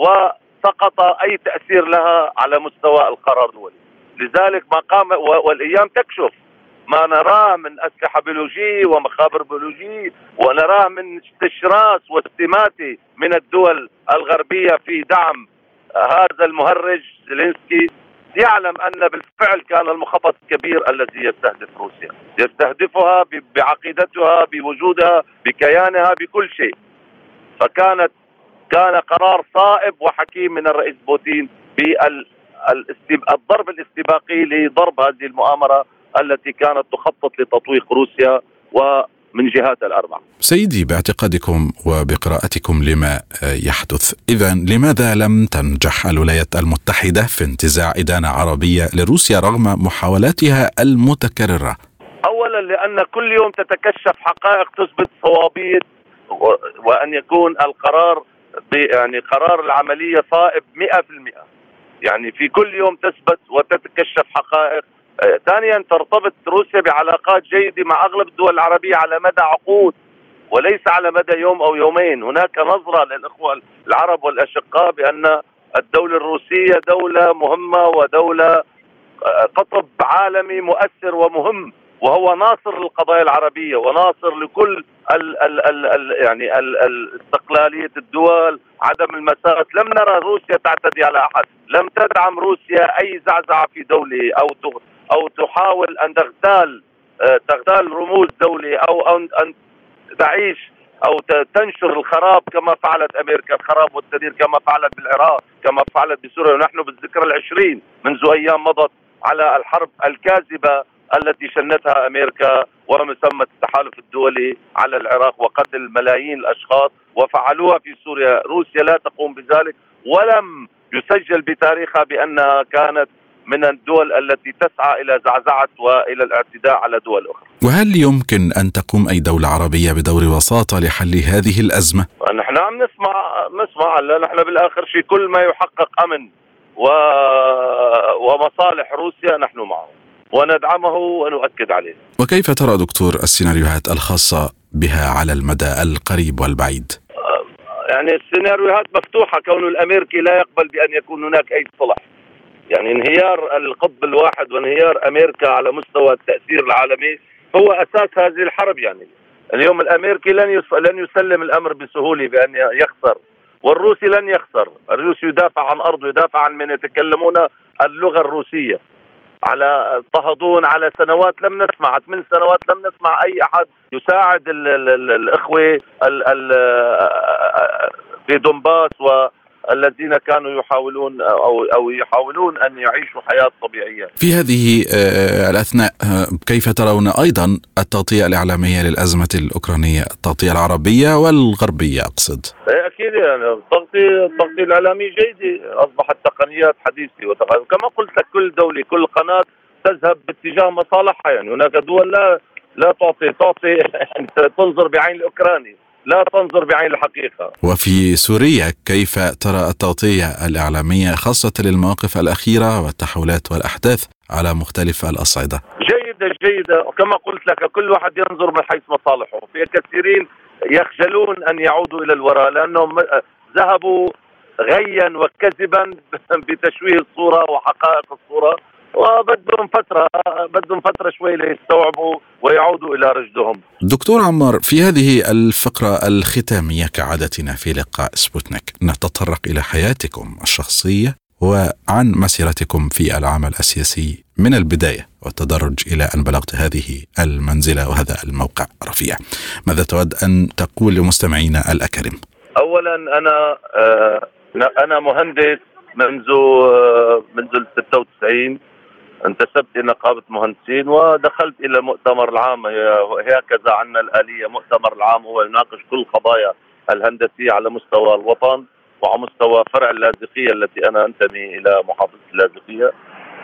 وسقط أي تأثير لها على مستوى القرار الدولي لذلك ما قام والأيام تكشف. ما نراه من أسلحة بيولوجية ومخابر بيولوجية ونراه من استشراس واستماتة من الدول الغربية في دعم هذا المهرج زيلينسكي. يعلم أن بالفعل كان المخطط الكبير الذي يستهدف روسيا. يستهدفها بعقيدتها بوجودها بكيانها بكل شيء. فكانت كان قرار صائب وحكيم من الرئيس بوتين بالضرب الاستباقي لضرب هذه المؤامرة التي كانت تخطط لتطويق روسيا ومن جهات الأربعة. سيدي باعتقادكم وبقراءتكم لما يحدث. إذا لماذا لم تنجح الولايات المتحدة في انتزاع إدانة عربية لروسيا رغم محاولاتها المتكررة؟ أولا لأن كل يوم تتكشف حقائق تثبت صوابية وأن يكون القرار يعني قرار العملية صائب 100% يعني في كل يوم تثبت وتتكشف حقائق. ثانيا ترتبط روسيا بعلاقات جيدة مع أغلب الدول العربية على مدى عقود وليس على مدى يوم أو يومين. هناك نظرة للإخوة العرب والأشقاء بأن الدولة الروسية دولة مهمة ودولة آه، قطب عالمي مؤثر ومهم. وهو ناصر للقضايا العربية وناصر لكل ال ال ال ال يعني ال ال استقلالية الدول عدم المساس. لم نرى روسيا تعتدي على أحد. لم تدعم روسيا أي زعزعة في دولة أو أو تحاول أن تغتال آه، تغتال رموز دولة أو أن تعيش أو تنشر الخراب كما فعلت أمريكا الخراب والتدمير كما فعلت بالعراق كما فعلت بسوريا. ونحن بالذكرى العشرين منذ أيام مضت على الحرب الكاذبة التي شنتها أمريكا ومسمى التحالف الدولي على العراق وقتل ملايين الأشخاص وفعلوها في سوريا، روسيا لا تقوم بذلك ولم يسجل بتاريخها بانها كانت من الدول التي تسعى إلى زعزعة وإلى الاعتداء على دول أخرى. وهل يمكن أن تقوم أي دولة عربية بدور وساطة لحل هذه الأزمة؟ نحن عم نسمع نسمع نحن بالآخر شيء كل ما يحقق أمن و... ومصالح روسيا نحن معه وندعمه ونؤكد عليه. وكيف ترى دكتور السيناريوهات الخاصة بها على المدى القريب والبعيد؟ يعني السيناريوهات مفتوحة كون الأمريكي لا يقبل بأن يكون هناك أي صلح. يعني انهيار القطب الواحد وانهيار أمريكا على مستوى التأثير العالمي هو أساس هذه الحرب يعني اليوم الأمريكي لن لن يسلم الأمر بسهولة بأن يخسر والروسي لن يخسر الروسي يدافع عن ارضه يدافع عن من يتكلمون اللغة الروسية على اضطهدون على سنوات لم نسمع ثمان سنوات لم نسمع أي أحد يساعد ال ال ال الإخوة ال ال في دونباس و الذين كانوا يحاولون أو أو يحاولون أن يعيشوا حياة طبيعية. في هذه آه، الأثناء آه، كيف ترون أيضا التغطية الإعلامية للأزمة الأوكرانية، التغطية العربية والغربية أقصد؟ إيه، أكيد يعني التغطية التغطية الإعلامية جيدة، أصبحت تقنيات حديثة وتقنيات. كما قلت لك كل دولة كل قناة تذهب باتجاه مصالحها يعني هناك دول لا لا تعطي تعطي <laughs> يعني تنظر بعين الأوكراني لا تنظر بعين الحقيقة. وفي سوريا كيف ترى التغطية الإعلامية خاصة للمواقف الأخيرة والتحولات والأحداث على مختلف الأصعدة؟ جيدة جيدة. وكما قلت لك كل واحد ينظر من حيث مصالحه. في كثيرين يخجلون أن يعودوا إلى الوراء لأنهم ذهبوا غيا وكذبا <laughs> بتشويه الصورة وحقائق الصورة. وبدهم فترة بدهم فترة شوي ليستوعبوا ويعودوا إلى رشدهم. دكتور عمار في هذه الفقرة الختامية كعادتنا في لقاء سبوتنيك نتطرق إلى حياتكم الشخصية وعن مسيرتكم في العمل السياسي من البداية والتدرج إلى أن بلغت هذه المنزلة وهذا الموقع. رفيع ماذا تود أن تقول لمستمعينا الأكارم؟ أولا أنا آه، أنا مهندس منذ آه، منذ 96 انتسبت إلى نقابة مهندسين ودخلت إلى المؤتمر العام. هكذا عنا الآلية مؤتمر العام هو يناقش كل القضايا الهندسية على مستوى الوطن وعلى مستوى فرع اللاذقيه التي أنا أنتمي إلى محافظة اللاذقيه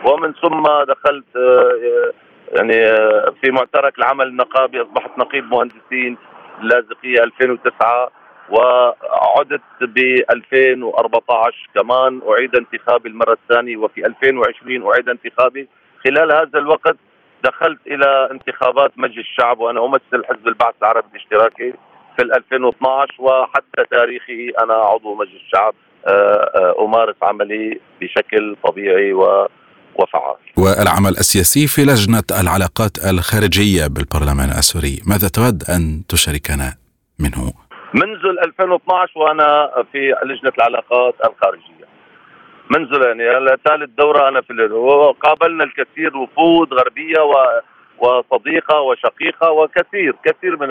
ومن ثم دخلت آه، يعني آه، في معترك العمل النقابي أصبحت نقيب مهندسين اللاذقيه 2009 وعدت ب 2014 كمان أعيد انتخابي المرة الثانية وفي 2020 أعيد انتخابي خلال هذا الوقت دخلت إلى انتخابات مجلس الشعب وأنا أمثل حزب البعث العربي الاشتراكي في 2012 وحتى تاريخي أنا عضو مجلس الشعب آه، آه، أمارس عملي بشكل طبيعي و وفعال. والعمل السياسي في لجنة العلاقات الخارجية بالبرلمان السوري، ماذا تود أن تشاركنا منه؟ منذ 2012 وأنا في لجنة العلاقات الخارجية. منذ يعني ثالث دورة أنا في وقابلنا الكثير وفود غربية و وصديقة وشقيقة وكثير كثير من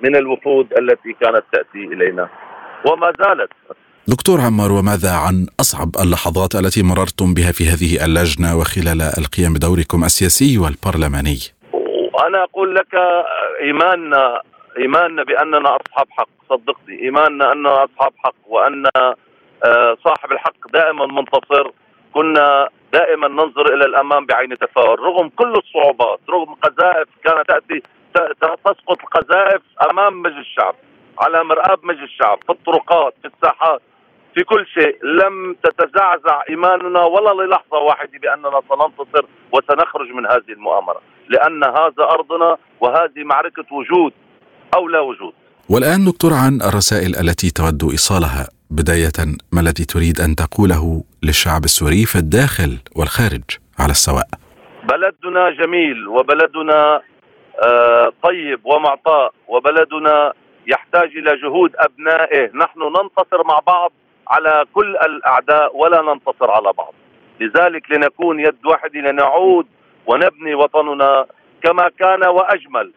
من الوفود التي كانت تأتي إلينا. وما زالت. دكتور عمار وماذا عن أصعب اللحظات التي مررتم بها في هذه اللجنة وخلال القيام بدوركم السياسي والبرلماني؟ أنا أقول لك إيماننا إيماننا بأننا أصحاب حق. صدقني. إيماننا أننا أصحاب حق وأن آه، صاحب الحق دائما منتصر. كنا دائما ننظر إلى الأمام بعين تفاؤل. رغم كل الصعوبات رغم قذائف كانت تأتي تسقط القذائف أمام مجلس الشعب على مرآب مجلس الشعب في الطرقات في الساحات في كل شيء. لم تتزعزع إيماننا ولا للحظة واحدة بأننا سننتصر وسنخرج من هذه المؤامرة. لأن هذا أرضنا وهذه معركة وجود. أو لا وجود. والآن دكتور عن الرسائل التي تود إيصالها بداية ما الذي تريد أن تقوله للشعب السوري في الداخل والخارج على السواء؟ بلدنا جميل وبلدنا آه، طيب ومعطاء وبلدنا يحتاج إلى جهود أبنائه، نحن ننتصر مع بعض على كل الأعداء ولا ننتصر على بعض. لذلك لنكون يد واحدة لنعود ونبني وطننا كما كان وأجمل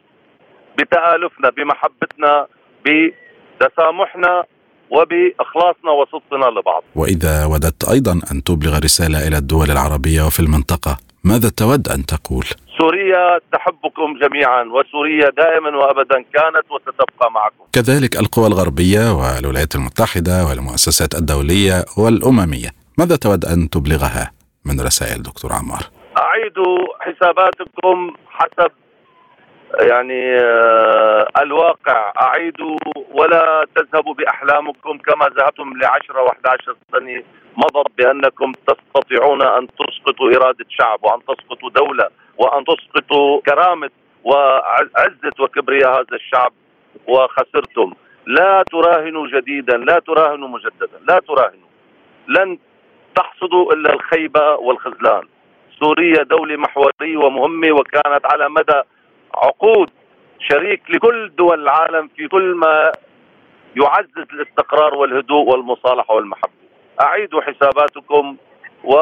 بتآلفنا بمحبتنا بتسامحنا وبإخلاصنا وصدقنا لبعض وإذا وددت أيضا أن تبلغ رسالة إلى الدول العربية وفي المنطقة ماذا تود أن تقول؟ سوريا تحبكم جميعا وسوريا دائما وابدا كانت وستبقى معكم. كذلك القوى الغربية والولايات المتحدة والمؤسسات الدولية والأممية، ماذا تود أن تبلغها من رسائل دكتور عمار؟ أعيد حساباتكم حسب يعني آه، الواقع. أعيدوا ولا تذهبوا بأحلامكم كما ذهبتم لعشرة وأحد عشر سنة. مضت بأنكم تستطيعون أن تسقطوا إرادة شعب وأن تسقطوا دولة وأن تسقطوا كرامة وعزة وكبرياء هذا الشعب وخسرتم. لا تراهنوا جديدا لا تراهنوا مجددا لا تراهنوا. لن تحصدوا إلا الخيبة والخذلان سوريا دولة محورية ومهمة وكانت على مدى عقود شريك لكل دول العالم في كل ما يعزز الاستقرار والهدوء والمصالحة والمحبة. اعيدوا حساباتكم و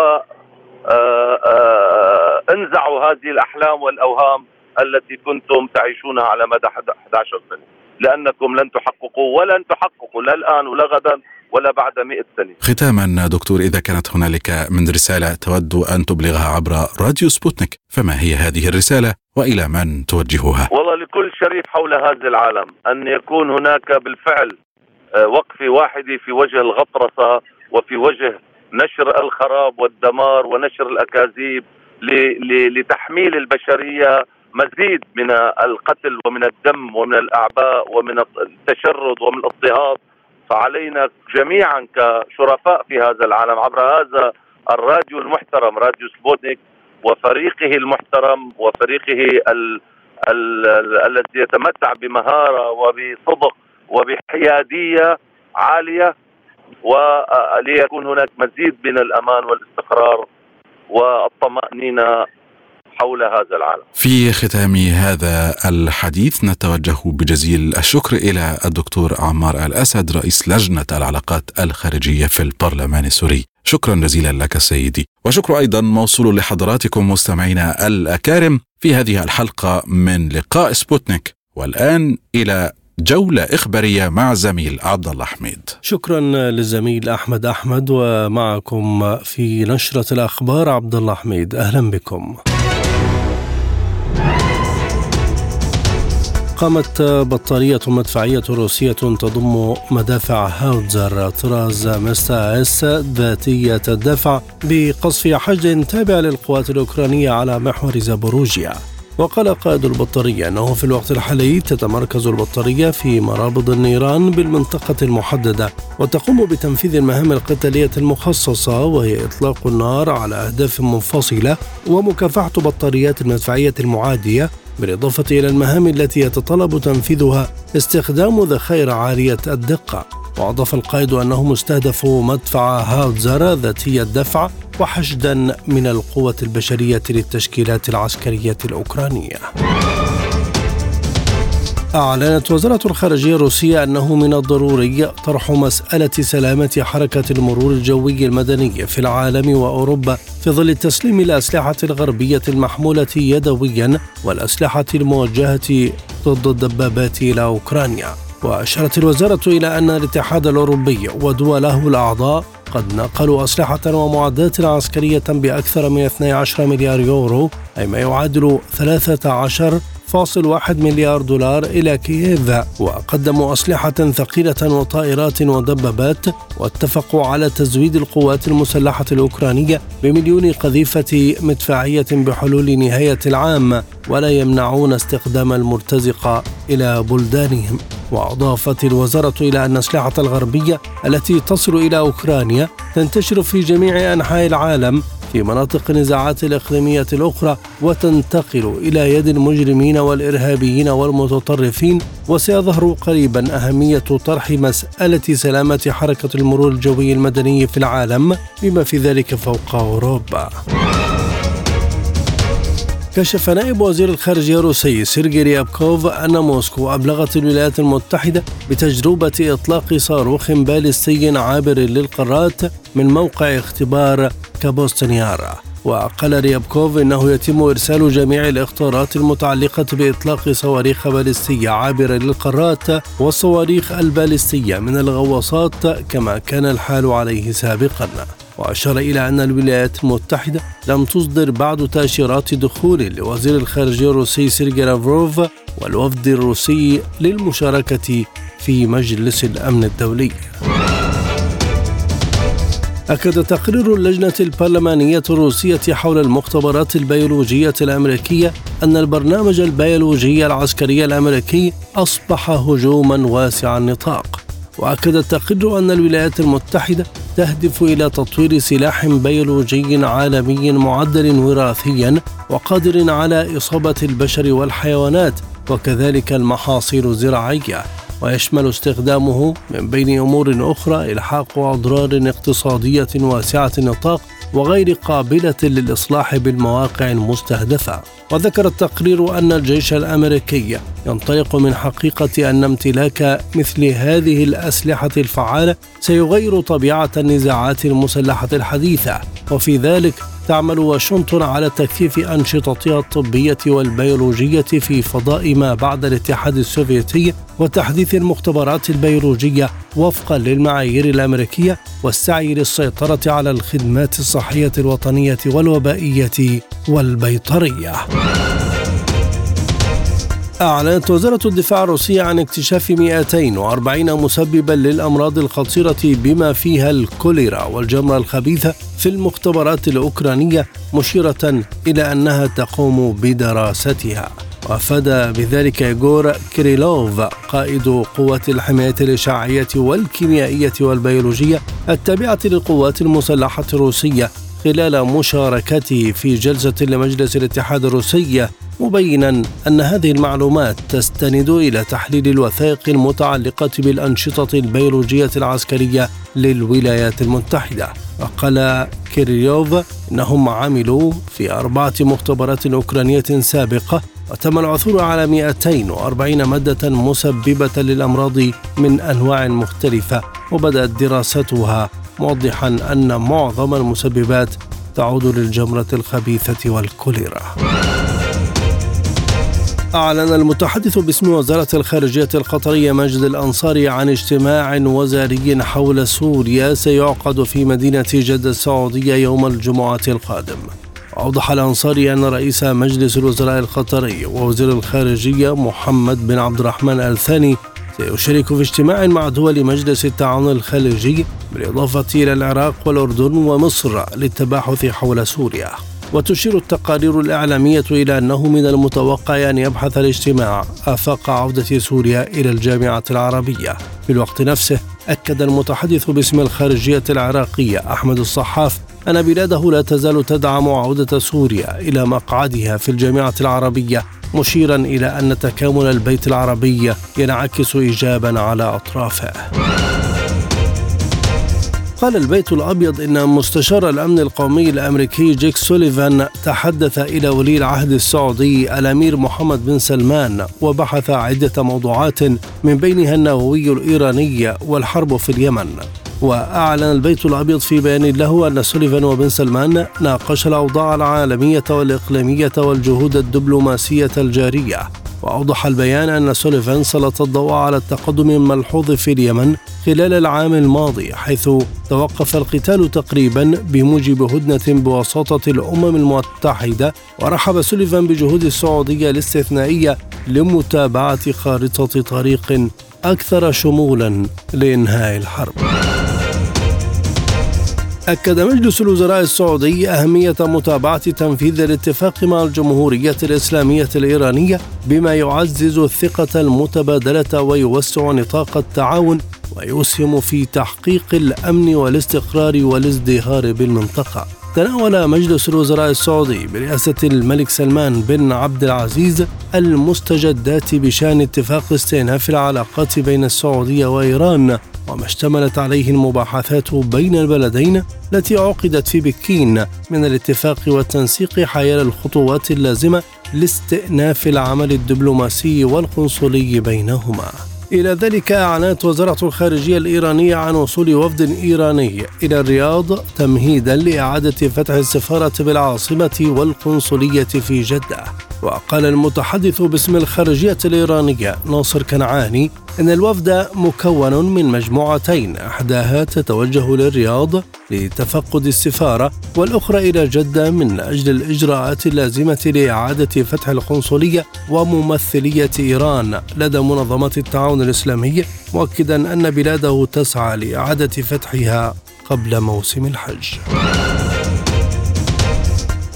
آه، آه، انزعوا هذه الأحلام والأوهام التي كنتم تعيشونها على مدى 11 سنة لأنكم لن تحققوا ولن تحققوا لا الآن ولا غدا ولا بعد مئة سنة. ختاما دكتور إذا كانت هنالك من رسالة تود أن تبلغها عبر راديو سبوتنيك فما هي هذه الرسالة وإلى من توجهها؟ والله لكل شريف حول هذا العالم أن يكون هناك بالفعل آه، وقفة واحدة في وجه الغطرسة وفي وجه نشر الخراب والدمار ونشر الأكاذيب لتحميل البشرية مزيد من القتل ومن الدم ومن الأعباء ومن التشرد ومن الاضطهاد. فعلينا جميعا كشرفاء في هذا العالم عبر هذا الراديو المحترم راديو سبوتنيك وفريقه المحترم وفريقه ال ال ال الذي يتمتع بمهارة وبصدق وبحيادية عالية وليكون هناك مزيد من الأمان والاستقرار والطمأنينة حول هذا العالم. في ختام هذا الحديث نتوجه بجزيل الشكر إلى الدكتور عمار الأسد رئيس لجنة العلاقات الخارجية في البرلمان السوري. شكرا جزيلا لك سيدي وشكر أيضا موصول لحضراتكم مستمعينا الأكارم في هذه الحلقة من لقاء سبوتنيك والآن إلى جولة إخبارية مع زميل عبد الله حميد. شكرا للزميل أحمد أحمد ومعكم في نشرة الأخبار عبد الله حميد أهلا بكم. قامت بطارية مدفعية روسية تضم مدافع هاوتزر طراز مستا اس ذاتية الدفع بقصف حشد تابع للقوات الأوكرانية على محور زابوروجيا. وقال قائد البطارية أنه في الوقت الحالي تتمركز البطارية في مرابض النيران بالمنطقة المحددة وتقوم بتنفيذ المهام القتالية المخصصة وهي إطلاق النار على أهداف منفصلة ومكافحة بطاريات المدفعية المعادية بالإضافة إلى المهام التي يتطلب تنفيذها استخدام ذخائر عالية الدقة. وأضاف القائد أنه مستهدف مدفع هاوتزر ذاتي الدفع وحشدا من القوة البشرية للتشكيلات العسكرية الأوكرانية. أعلنت وزارة الخارجية الروسية أنه من الضروري طرح مسألة سلامة حركة المرور الجوي المدني في العالم وأوروبا في ظل تسليم الأسلحة الغربية المحمولة يدويا والأسلحة الموجهة ضد الدبابات إلى أوكرانيا. وأشارت الوزارة إلى أن الاتحاد الأوروبي ودوله الأعضاء قد نقلوا أسلحة ومعدات عسكرية بأكثر من 12 مليار يورو أي ما يعادل 13 1.1 مليار دولار إلى كييف وقدموا أسلحة ثقيلة وطائرات ودبابات واتفقوا على تزويد القوات المسلحة الأوكرانية بمليون قذيفة مدفعية بحلول نهاية العام ولا يمنعون استخدام المرتزقة إلى بلدانهم. وأضافت الوزارة إلى أن الأسلحة الغربية التي تصل إلى أوكرانيا تنتشر في جميع أنحاء العالم في مناطق النزاعات الإقليمية الأخرى وتنتقل إلى يد المجرمين والإرهابيين والمتطرفين وسيظهر قريبا أهمية طرح مسألة سلامة حركة المرور الجوي المدني في العالم بما في ذلك فوق أوروبا. كشف نائب وزير الخارجية الروسي سيرجي ريابكوف أن موسكو أبلغت الولايات المتحدة بتجربة إطلاق صاروخ باليستي عابر للقارات من موقع اختبار كابوستنيارا وقال ريابكوف إنه يتم إرسال جميع الإخطارات المتعلقة بإطلاق صواريخ باليستية عابرة للقارات والصواريخ الباليستية من الغواصات كما كان الحال عليه سابقا. وأشار إلى أن الولايات المتحدة لم تصدر بعد تأشيرات دخول لوزير الخارجية الروسي سيرجي لافروف والوفد الروسي للمشاركة في مجلس الأمن الدولي. أكد تقرير اللجنة البرلمانية الروسية حول المختبرات البيولوجية الأمريكية أن البرنامج البيولوجي العسكري الأمريكي أصبح هجوميا واسع النطاق وأكد التقرير أن الولايات المتحدة تهدف إلى تطوير سلاح بيولوجي عالمي معدل وراثيا وقادر على إصابة البشر والحيوانات وكذلك المحاصيل الزراعية. ويشمل استخدامه من بين أمور أخرى إلحاق أضرار اقتصادية واسعة النطاق وغير قابلة للإصلاح بالمواقع المستهدفة. وذكر التقرير أن الجيش الأمريكي ينطلق من حقيقة أن امتلاك مثل هذه الأسلحة الفعالة سيغير طبيعة النزاعات المسلحة الحديثة. وفي ذلك تعمل واشنطن على تكثيف أنشطتها الطبية والبيولوجية في فضاء ما بعد الاتحاد السوفيتي وتحديث المختبرات البيولوجية وفقا للمعايير الأمريكية والسعي للسيطرة على الخدمات الصحية الوطنية والوبائية والبيطرية. أعلنت وزارة الدفاع الروسية عن اكتشاف 240 مسببا للأمراض الخطيرة بما فيها الكوليرا والجمرة الخبيثة في المختبرات الأوكرانية مشيرة إلى أنها تقوم بدراستها. وأفاد بذلك إيغور كريلوف قائد قوات الحماية الإشعاعية والكيميائية والبيولوجية التابعة للقوات المسلحة الروسية خلال مشاركته في جلسة لمجلس الاتحاد الروسي مبينا أن هذه المعلومات تستند إلى تحليل الوثائق المتعلقة بالأنشطة البيولوجية العسكرية للولايات المتحدة وقال كيريوف إنهم عملوا في أربعة مختبرات أوكرانية سابقة وتم العثور على 240 مادة مسببة للأمراض من أنواع مختلفة وبدأت دراستها موضحا أن معظم المسببات تعود للجمرة الخبيثة والكوليرا. أعلن المتحدث باسم وزارة الخارجية القطرية مجد الأنصاري عن اجتماع وزاري حول سوريا سيعقد في مدينة جدة السعودية يوم الجمعة القادم. أوضح الأنصاري أن رئيس مجلس الوزراء القطري ووزير الخارجية محمد بن عبد الرحمن الثاني سيشارك في اجتماع مع دول مجلس التعاون الخليجي بالإضافة إلى العراق والأردن ومصر للتباحث حول سوريا وتشير التقارير الإعلامية إلى أنه من المتوقع أن يبحث الاجتماع آفاق عودة سوريا إلى الجامعة العربية. في الوقت نفسه أكد المتحدث باسم الخارجية العراقية أحمد الصحاف أن بلاده لا تزال تدعم عودة سوريا إلى مقعدها في الجامعة العربية مشيرا إلى أن تكامل البيت العربي ينعكس إيجابا على أطرافه. قال البيت الأبيض إن مستشار الأمن القومي الأمريكي جيك سوليفان تحدث إلى ولي العهد السعودي الأمير محمد بن سلمان وبحث عدة موضوعات من بينها النووي الإيراني والحرب في اليمن. وأعلن البيت الأبيض في بيان له أن سوليفان وبن سلمان ناقشا الأوضاع العالمية والإقليمية والجهود الدبلوماسية الجارية. وأوضح البيان أن سوليفان سلط الضوء على التقدم الملحوظ في اليمن خلال العام الماضي حيث توقف القتال تقريبا بموجب هدنة بوساطة الأمم المتحدة ورحب سوليفان بجهود السعودية الاستثنائية لمتابعة خارطة طريق أكثر شمولا لإنهاء الحرب. أكد مجلس الوزراء السعودي أهمية متابعة تنفيذ الاتفاق مع الجمهورية الإسلامية الإيرانية بما يعزز الثقة المتبادلة ويوسع نطاق التعاون ويسهم في تحقيق الأمن والاستقرار والازدهار بالمنطقة. تناول مجلس الوزراء السعودي برئاسة الملك سلمان بن عبد العزيز المستجدات بشأن اتفاق استئناف العلاقات بين السعودية وإيران وما اشتملت عليه المباحثات بين البلدين التي عقدت في بكين من الاتفاق والتنسيق حيال الخطوات اللازمة لاستئناف العمل الدبلوماسي والقنصلي بينهما. إلى ذلك أعلنت وزارة الخارجية الإيرانية عن وصول وفد إيراني إلى الرياض تمهيدا لإعادة فتح السفارة بالعاصمة والقنصلية في جدة وقال المتحدث باسم الخارجية الإيرانية ناصر كنعاني إن الوفد مكون من مجموعتين إحداها تتوجه للرياض لتفقد السفارة والأخرى إلى جدة من أجل الإجراءات اللازمة لإعادة فتح القنصلية وممثلية إيران لدى منظمة التعاون الإسلامي مؤكدا أن بلاده تسعى لإعادة فتحها قبل موسم الحج.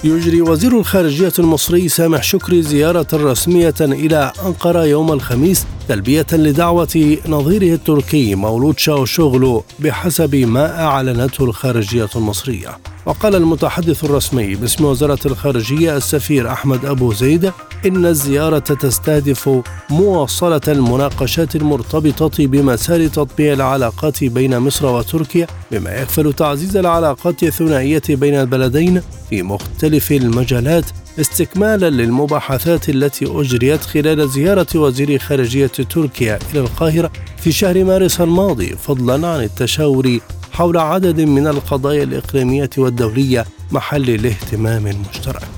يجري وزير الخارجية المصري سامح شكري زيارة رسمية إلى أنقرة يوم الخميس تلبية لدعوة نظيره التركي مولود شاوشوغلو بحسب ما أعلنته الخارجية المصرية. وقال المتحدث الرسمي باسم وزارة الخارجية السفير أحمد أبو زيد إن الزيارة تستهدف مواصلة المناقشات المرتبطة بمسار تطبيع العلاقات بين مصر وتركيا بما يكفل تعزيز العلاقات الثنائية بين البلدين في مختلف المجالات استكمالا للمباحثات التي أجريت خلال زيارة وزير خارجية تركيا إلى القاهرة في شهر مارس الماضي فضلا عن التشاور حول عدد من القضايا الإقليمية والدولية محل الاهتمام المشترك.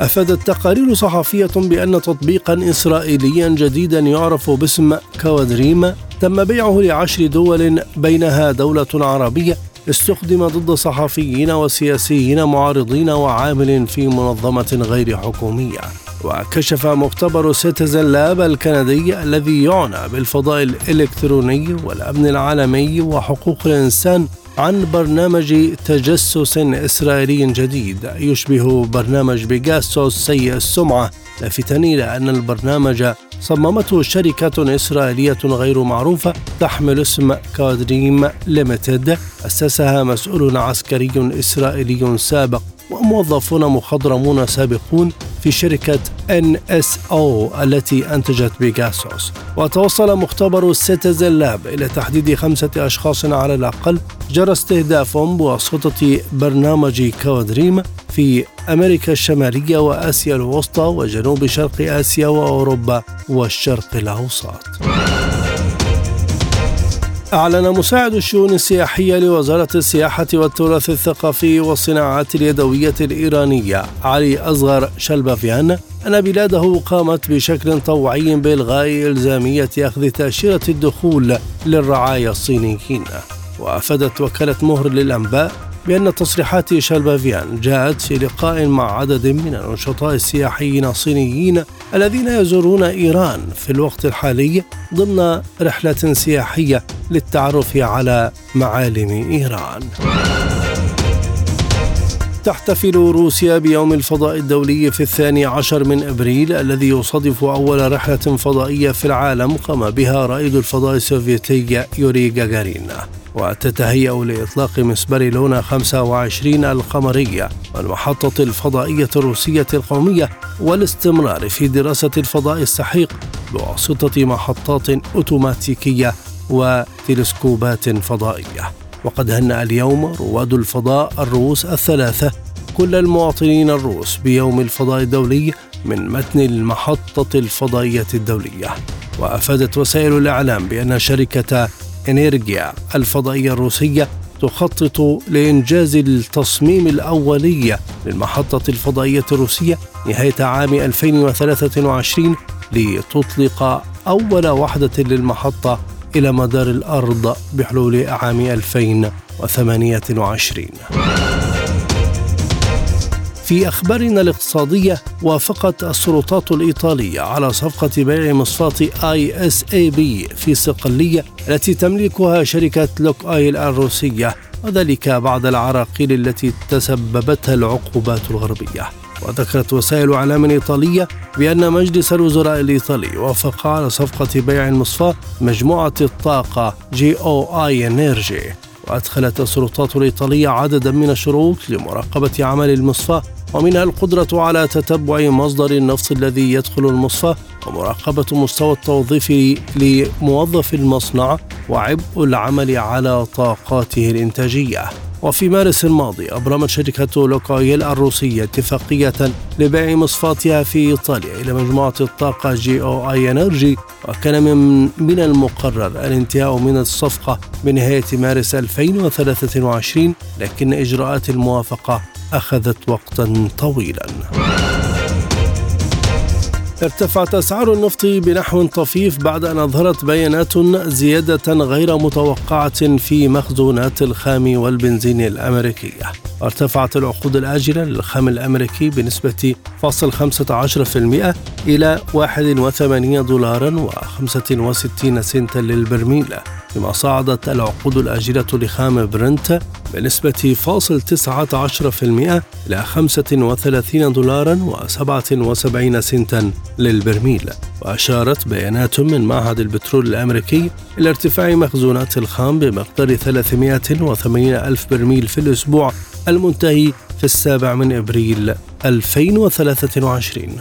أفادت تقارير صحفية بأن تطبيقا إسرائيليا جديدا يعرف باسم كوادريما تم بيعه لعشر دول بينها دولة عربية استخدم ضد صحفيين وسياسيين معارضين وعامل في منظمة غير حكومية. وكشف مختبر سيتيزن لاب الكندي الذي يعنى بالفضاء الإلكتروني والأمن العالمي وحقوق الإنسان عن برنامج تجسس إسرائيلي جديد. يشبه برنامج بيجاسوس سيء السمعة. لافتا إلى أن البرنامج صممته شركة إسرائيلية غير معروفة تحمل اسم كوادريم ليميتد. أسسها مسؤول عسكري إسرائيلي سابق. وموظفون مخضرمون سابقون في شركة NSO التي أنتجت بيجاسوس وتوصل مختبر سيتيزن لاب إلى تحديد خمسة أشخاص على الأقل جرى استهدافهم بواسطة برنامج كوادريم في أمريكا الشمالية وآسيا الوسطى وجنوب شرق آسيا وأوروبا والشرق الأوسط. أعلن مساعد الشؤون السياحية لوزارة السياحة والتراث الثقافي والصناعات اليدوية الإيرانية علي أصغر شلبافيان أن بلاده قامت بشكل طوعي بإلغاء إلزامية أخذ تأشيرة الدخول للرعايا الصينيين. وأفادت وكالة مهر للأنباء بأن تصريحات شالبافيان جاءت في لقاء مع عدد من النشطاء السياحيين الصينيين الذين يزورون إيران في الوقت الحالي ضمن رحلة سياحية للتعرف على معالم إيران. تحتفل روسيا بيوم الفضاء الدولي في الثاني عشر من أبريل الذي يصادف أول رحلة فضائية في العالم قام بها رائد الفضاء السوفيتي يوري جاغارين وتتهيأ لإطلاق مسبار لونا 25 القمرية والمحطة الفضائية الروسية القومية والاستمرار في دراسة الفضاء السحيق بواسطة محطات أوتوماتيكية وتلسكوبات فضائية. وقد هنأ اليوم رواد الفضاء الروس الثلاثة كل المواطنين الروس بيوم الفضاء الدولي من متن المحطة الفضائية الدولية. وأفادت وسائل الإعلام بأن شركة إنيرجيا الفضائية الروسية تخطط لإنجاز التصميم الأولي للمحطة الفضائية الروسية نهاية عام 2023 لتطلق أول وحدة للمحطة إلى مدار الأرض بحلول عام 2028 في أخبارنا الاقتصادية وافقت السلطات الإيطالية على صفقة بيع مصفاة ISAB في صقلية التي تملكها شركة لوك أويل الروسية وذلك بعد العراقيل التي تسببتها العقوبات الغربية. وذكرت وسائل إعلام إيطالية بأن مجلس الوزراء الإيطالي وافق على صفقة بيع المصفاه مجموعة الطاقة جي أو آي إنرجي وأدخلت السلطات الإيطالية عددا من الشروط لمراقبة عمل المصفاه ومنها القدرة على تتبع مصدر النفط الذي يدخل المصفاة ومراقبة مستوى التوظيف لموظفي المصنع وعبء العمل على طاقاته الإنتاجية. وفي مارس الماضي أبرمت شركة لوك أويل الروسية اتفاقية لبيع مصفاتها في إيطاليا إلى مجموعة الطاقة GOI Energy وكان من من المقرر الانتهاء من الصفقة بنهاية مارس 2023 لكن إجراءات الموافقة أخذت وقتا طويلا. ارتفعت أسعار النفط بنحو طفيف بعد أن أظهرت بيانات زيادة غير متوقعة في مخزونات الخام والبنزين الأمريكية. ارتفعت العقود الآجلة للخام الأمريكي بنسبة 0.15% إلى 81 دولارا و65 سنتا للبرميل. بما صعدت العقود الآجلة لخام برنت بنسبة فاصل 19% إلى 35 دولارا و77 سنتا للبرميل. وأشارت بيانات من معهد البترول الأمريكي إلى ارتفاع مخزونات الخام بمقدار 380 ألف برميل في الأسبوع المنتهي في السابع من إبريل 2023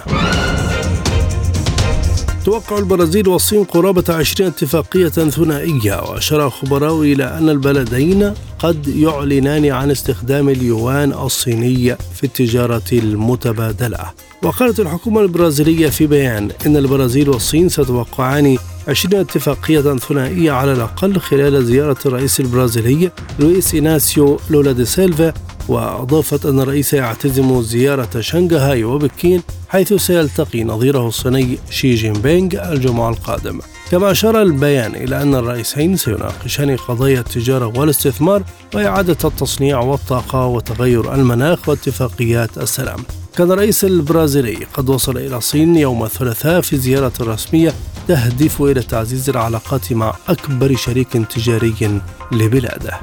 توقع البرازيل والصين قرابة 20 اتفاقية ثنائية وأشار خبراء إلى أن البلدين قد يعلنان عن استخدام اليوان الصيني في التجارة المتبادلة. وقالت الحكومة البرازيلية في بيان إن البرازيل والصين ستوقعان 20 اتفاقية ثنائية على الأقل خلال زيارة الرئيس البرازيلي لويس إناسيو لولا دي سيلفا وأضافت أن الرئيس يعتزم زيارة شنغهاي وبكين حيث سيلتقي نظيره الصيني شي جين بينغ الجمعة القادم كما أشار البيان إلى أن الرئيسين سيناقشان قضايا التجارة والاستثمار وإعادة التصنيع والطاقة وتغير المناخ واتفاقيات السلام. كان الرئيس البرازيلي قد وصل إلى الصين يوم الثلاثاء في زيارة رسمية تهدف إلى تعزيز العلاقات مع أكبر شريك تجاري لبلاده.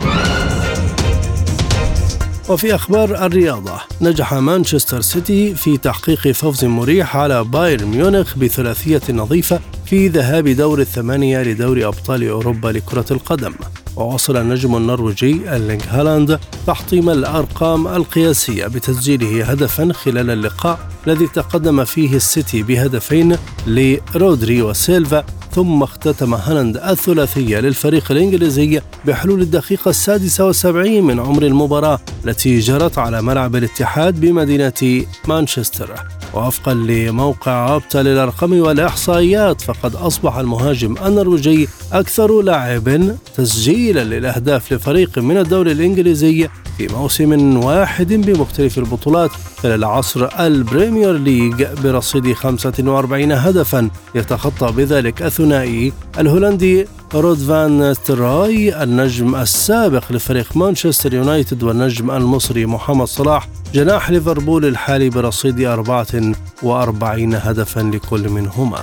وفي أخبار الرياضة نجح مانشستر سيتي في تحقيق فوز مريح على بايرن ميونخ بثلاثية نظيفة في ذهاب دور الثمانية لدوري أبطال أوروبا لكرة القدم. ووصل النجم النرويجي أرلينغ هالاند تحطيم الأرقام القياسية بتسجيله هدفا خلال اللقاء الذي تقدم فيه السيتي بهدفين لرودري وسيلفا ثم اختتم هالاند الثلاثية للفريق الإنجليزي بحلول الدقيقة السادسة والسبعين من عمر المباراة التي جرت على ملعب الاتحاد بمدينة مانشستر. ووفقا لموقع أوبتا للأرقام والإحصائيات فقد أصبح المهاجم النرويجي أكثر لاعب تسجيلا للأهداف لفريق من الدوري الإنجليزي في موسم واحد بمختلف البطولات. خلال عصر البريمير ليج برصيد 45 هدفا يتخطى بذلك الثنائي الهولندي رود فان نيستلروي النجم السابق لفريق مانشستر يونايتد والنجم المصري محمد صلاح جناح ليفربول الحالي برصيد 44 هدفا لكل منهما.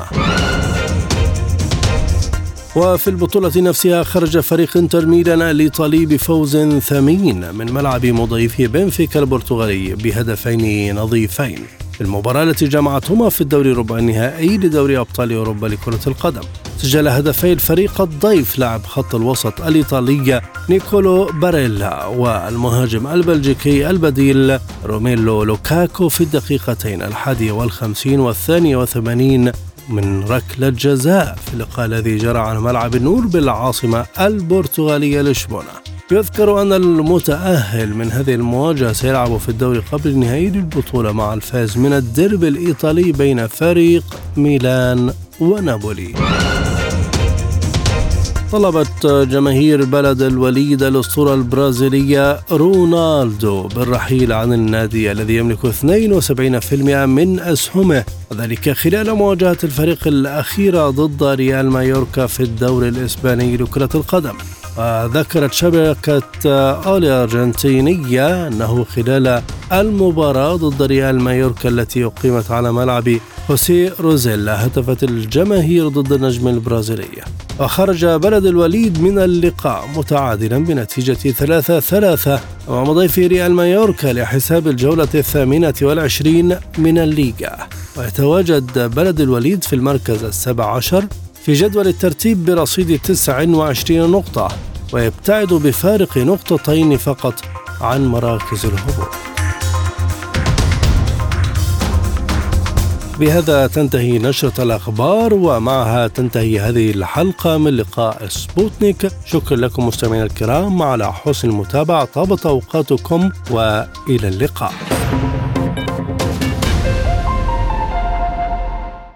وفي البطولة نفسها خرج فريق انتر ميلان الإيطالي بفوز ثمين من ملعب مضيفه بنفيكا البرتغالي بهدفين نظيفين. في المباراة التي جمعتهما في الدور ربع النهائي لدوري أبطال أوروبا لكرة القدم. سجل هدفي الفريق الضيف لاعب خط الوسط الإيطالي نيكولو باريلا والمهاجم البلجيكي البديل روميلو لوكاكو في الدقيقتين الحادية والخمسين والثانية وثمانين من ركلة جزاء. في اللقاء الذي جرى على ملعب النور بالعاصمة البرتغالية لشبونة. يذكر أن المتأهل من هذه المواجهة سيلعب في الدور قبل النهائي للبطولة مع الفائز من الديربي الإيطالي بين فريق ميلان ونابولي. طلبت جماهير بلد الوليد الأسطورة البرازيلية رونالدو بالرحيل عن النادي الذي يملك 72% من أسهمه وذلك خلال مواجهة الفريق الأخيرة ضد ريال مايوركا في الدوري الإسباني لكرة القدم. وذكرت شبكة أولي أرجنتينية أنه خلال المباراة ضد ريال مايوركا التي أقيمت على ملعب خوسي روزيلا هتفت الجماهير ضد النجم البرازيلي. وخرج بلد الوليد من اللقاء متعادلا بنتيجة ثلاثة ثلاثة أمام ضيف ريال مايوركا لحساب الجولة الثامنة والعشرين من الليغا. ويتواجد بلد الوليد في المركز السابع عشر في جدول الترتيب برصيد 29 نقطة ويبتعد بفارق نقطتين فقط عن مراكز الهبوط. بهذا تنتهي نشرة الأخبار ومعها تنتهي هذه الحلقة من لقاء سبوتنيك. شكرا لكم مستمعينا الكرام على حسن المتابعة طابت أوقاتكم وإلى اللقاء.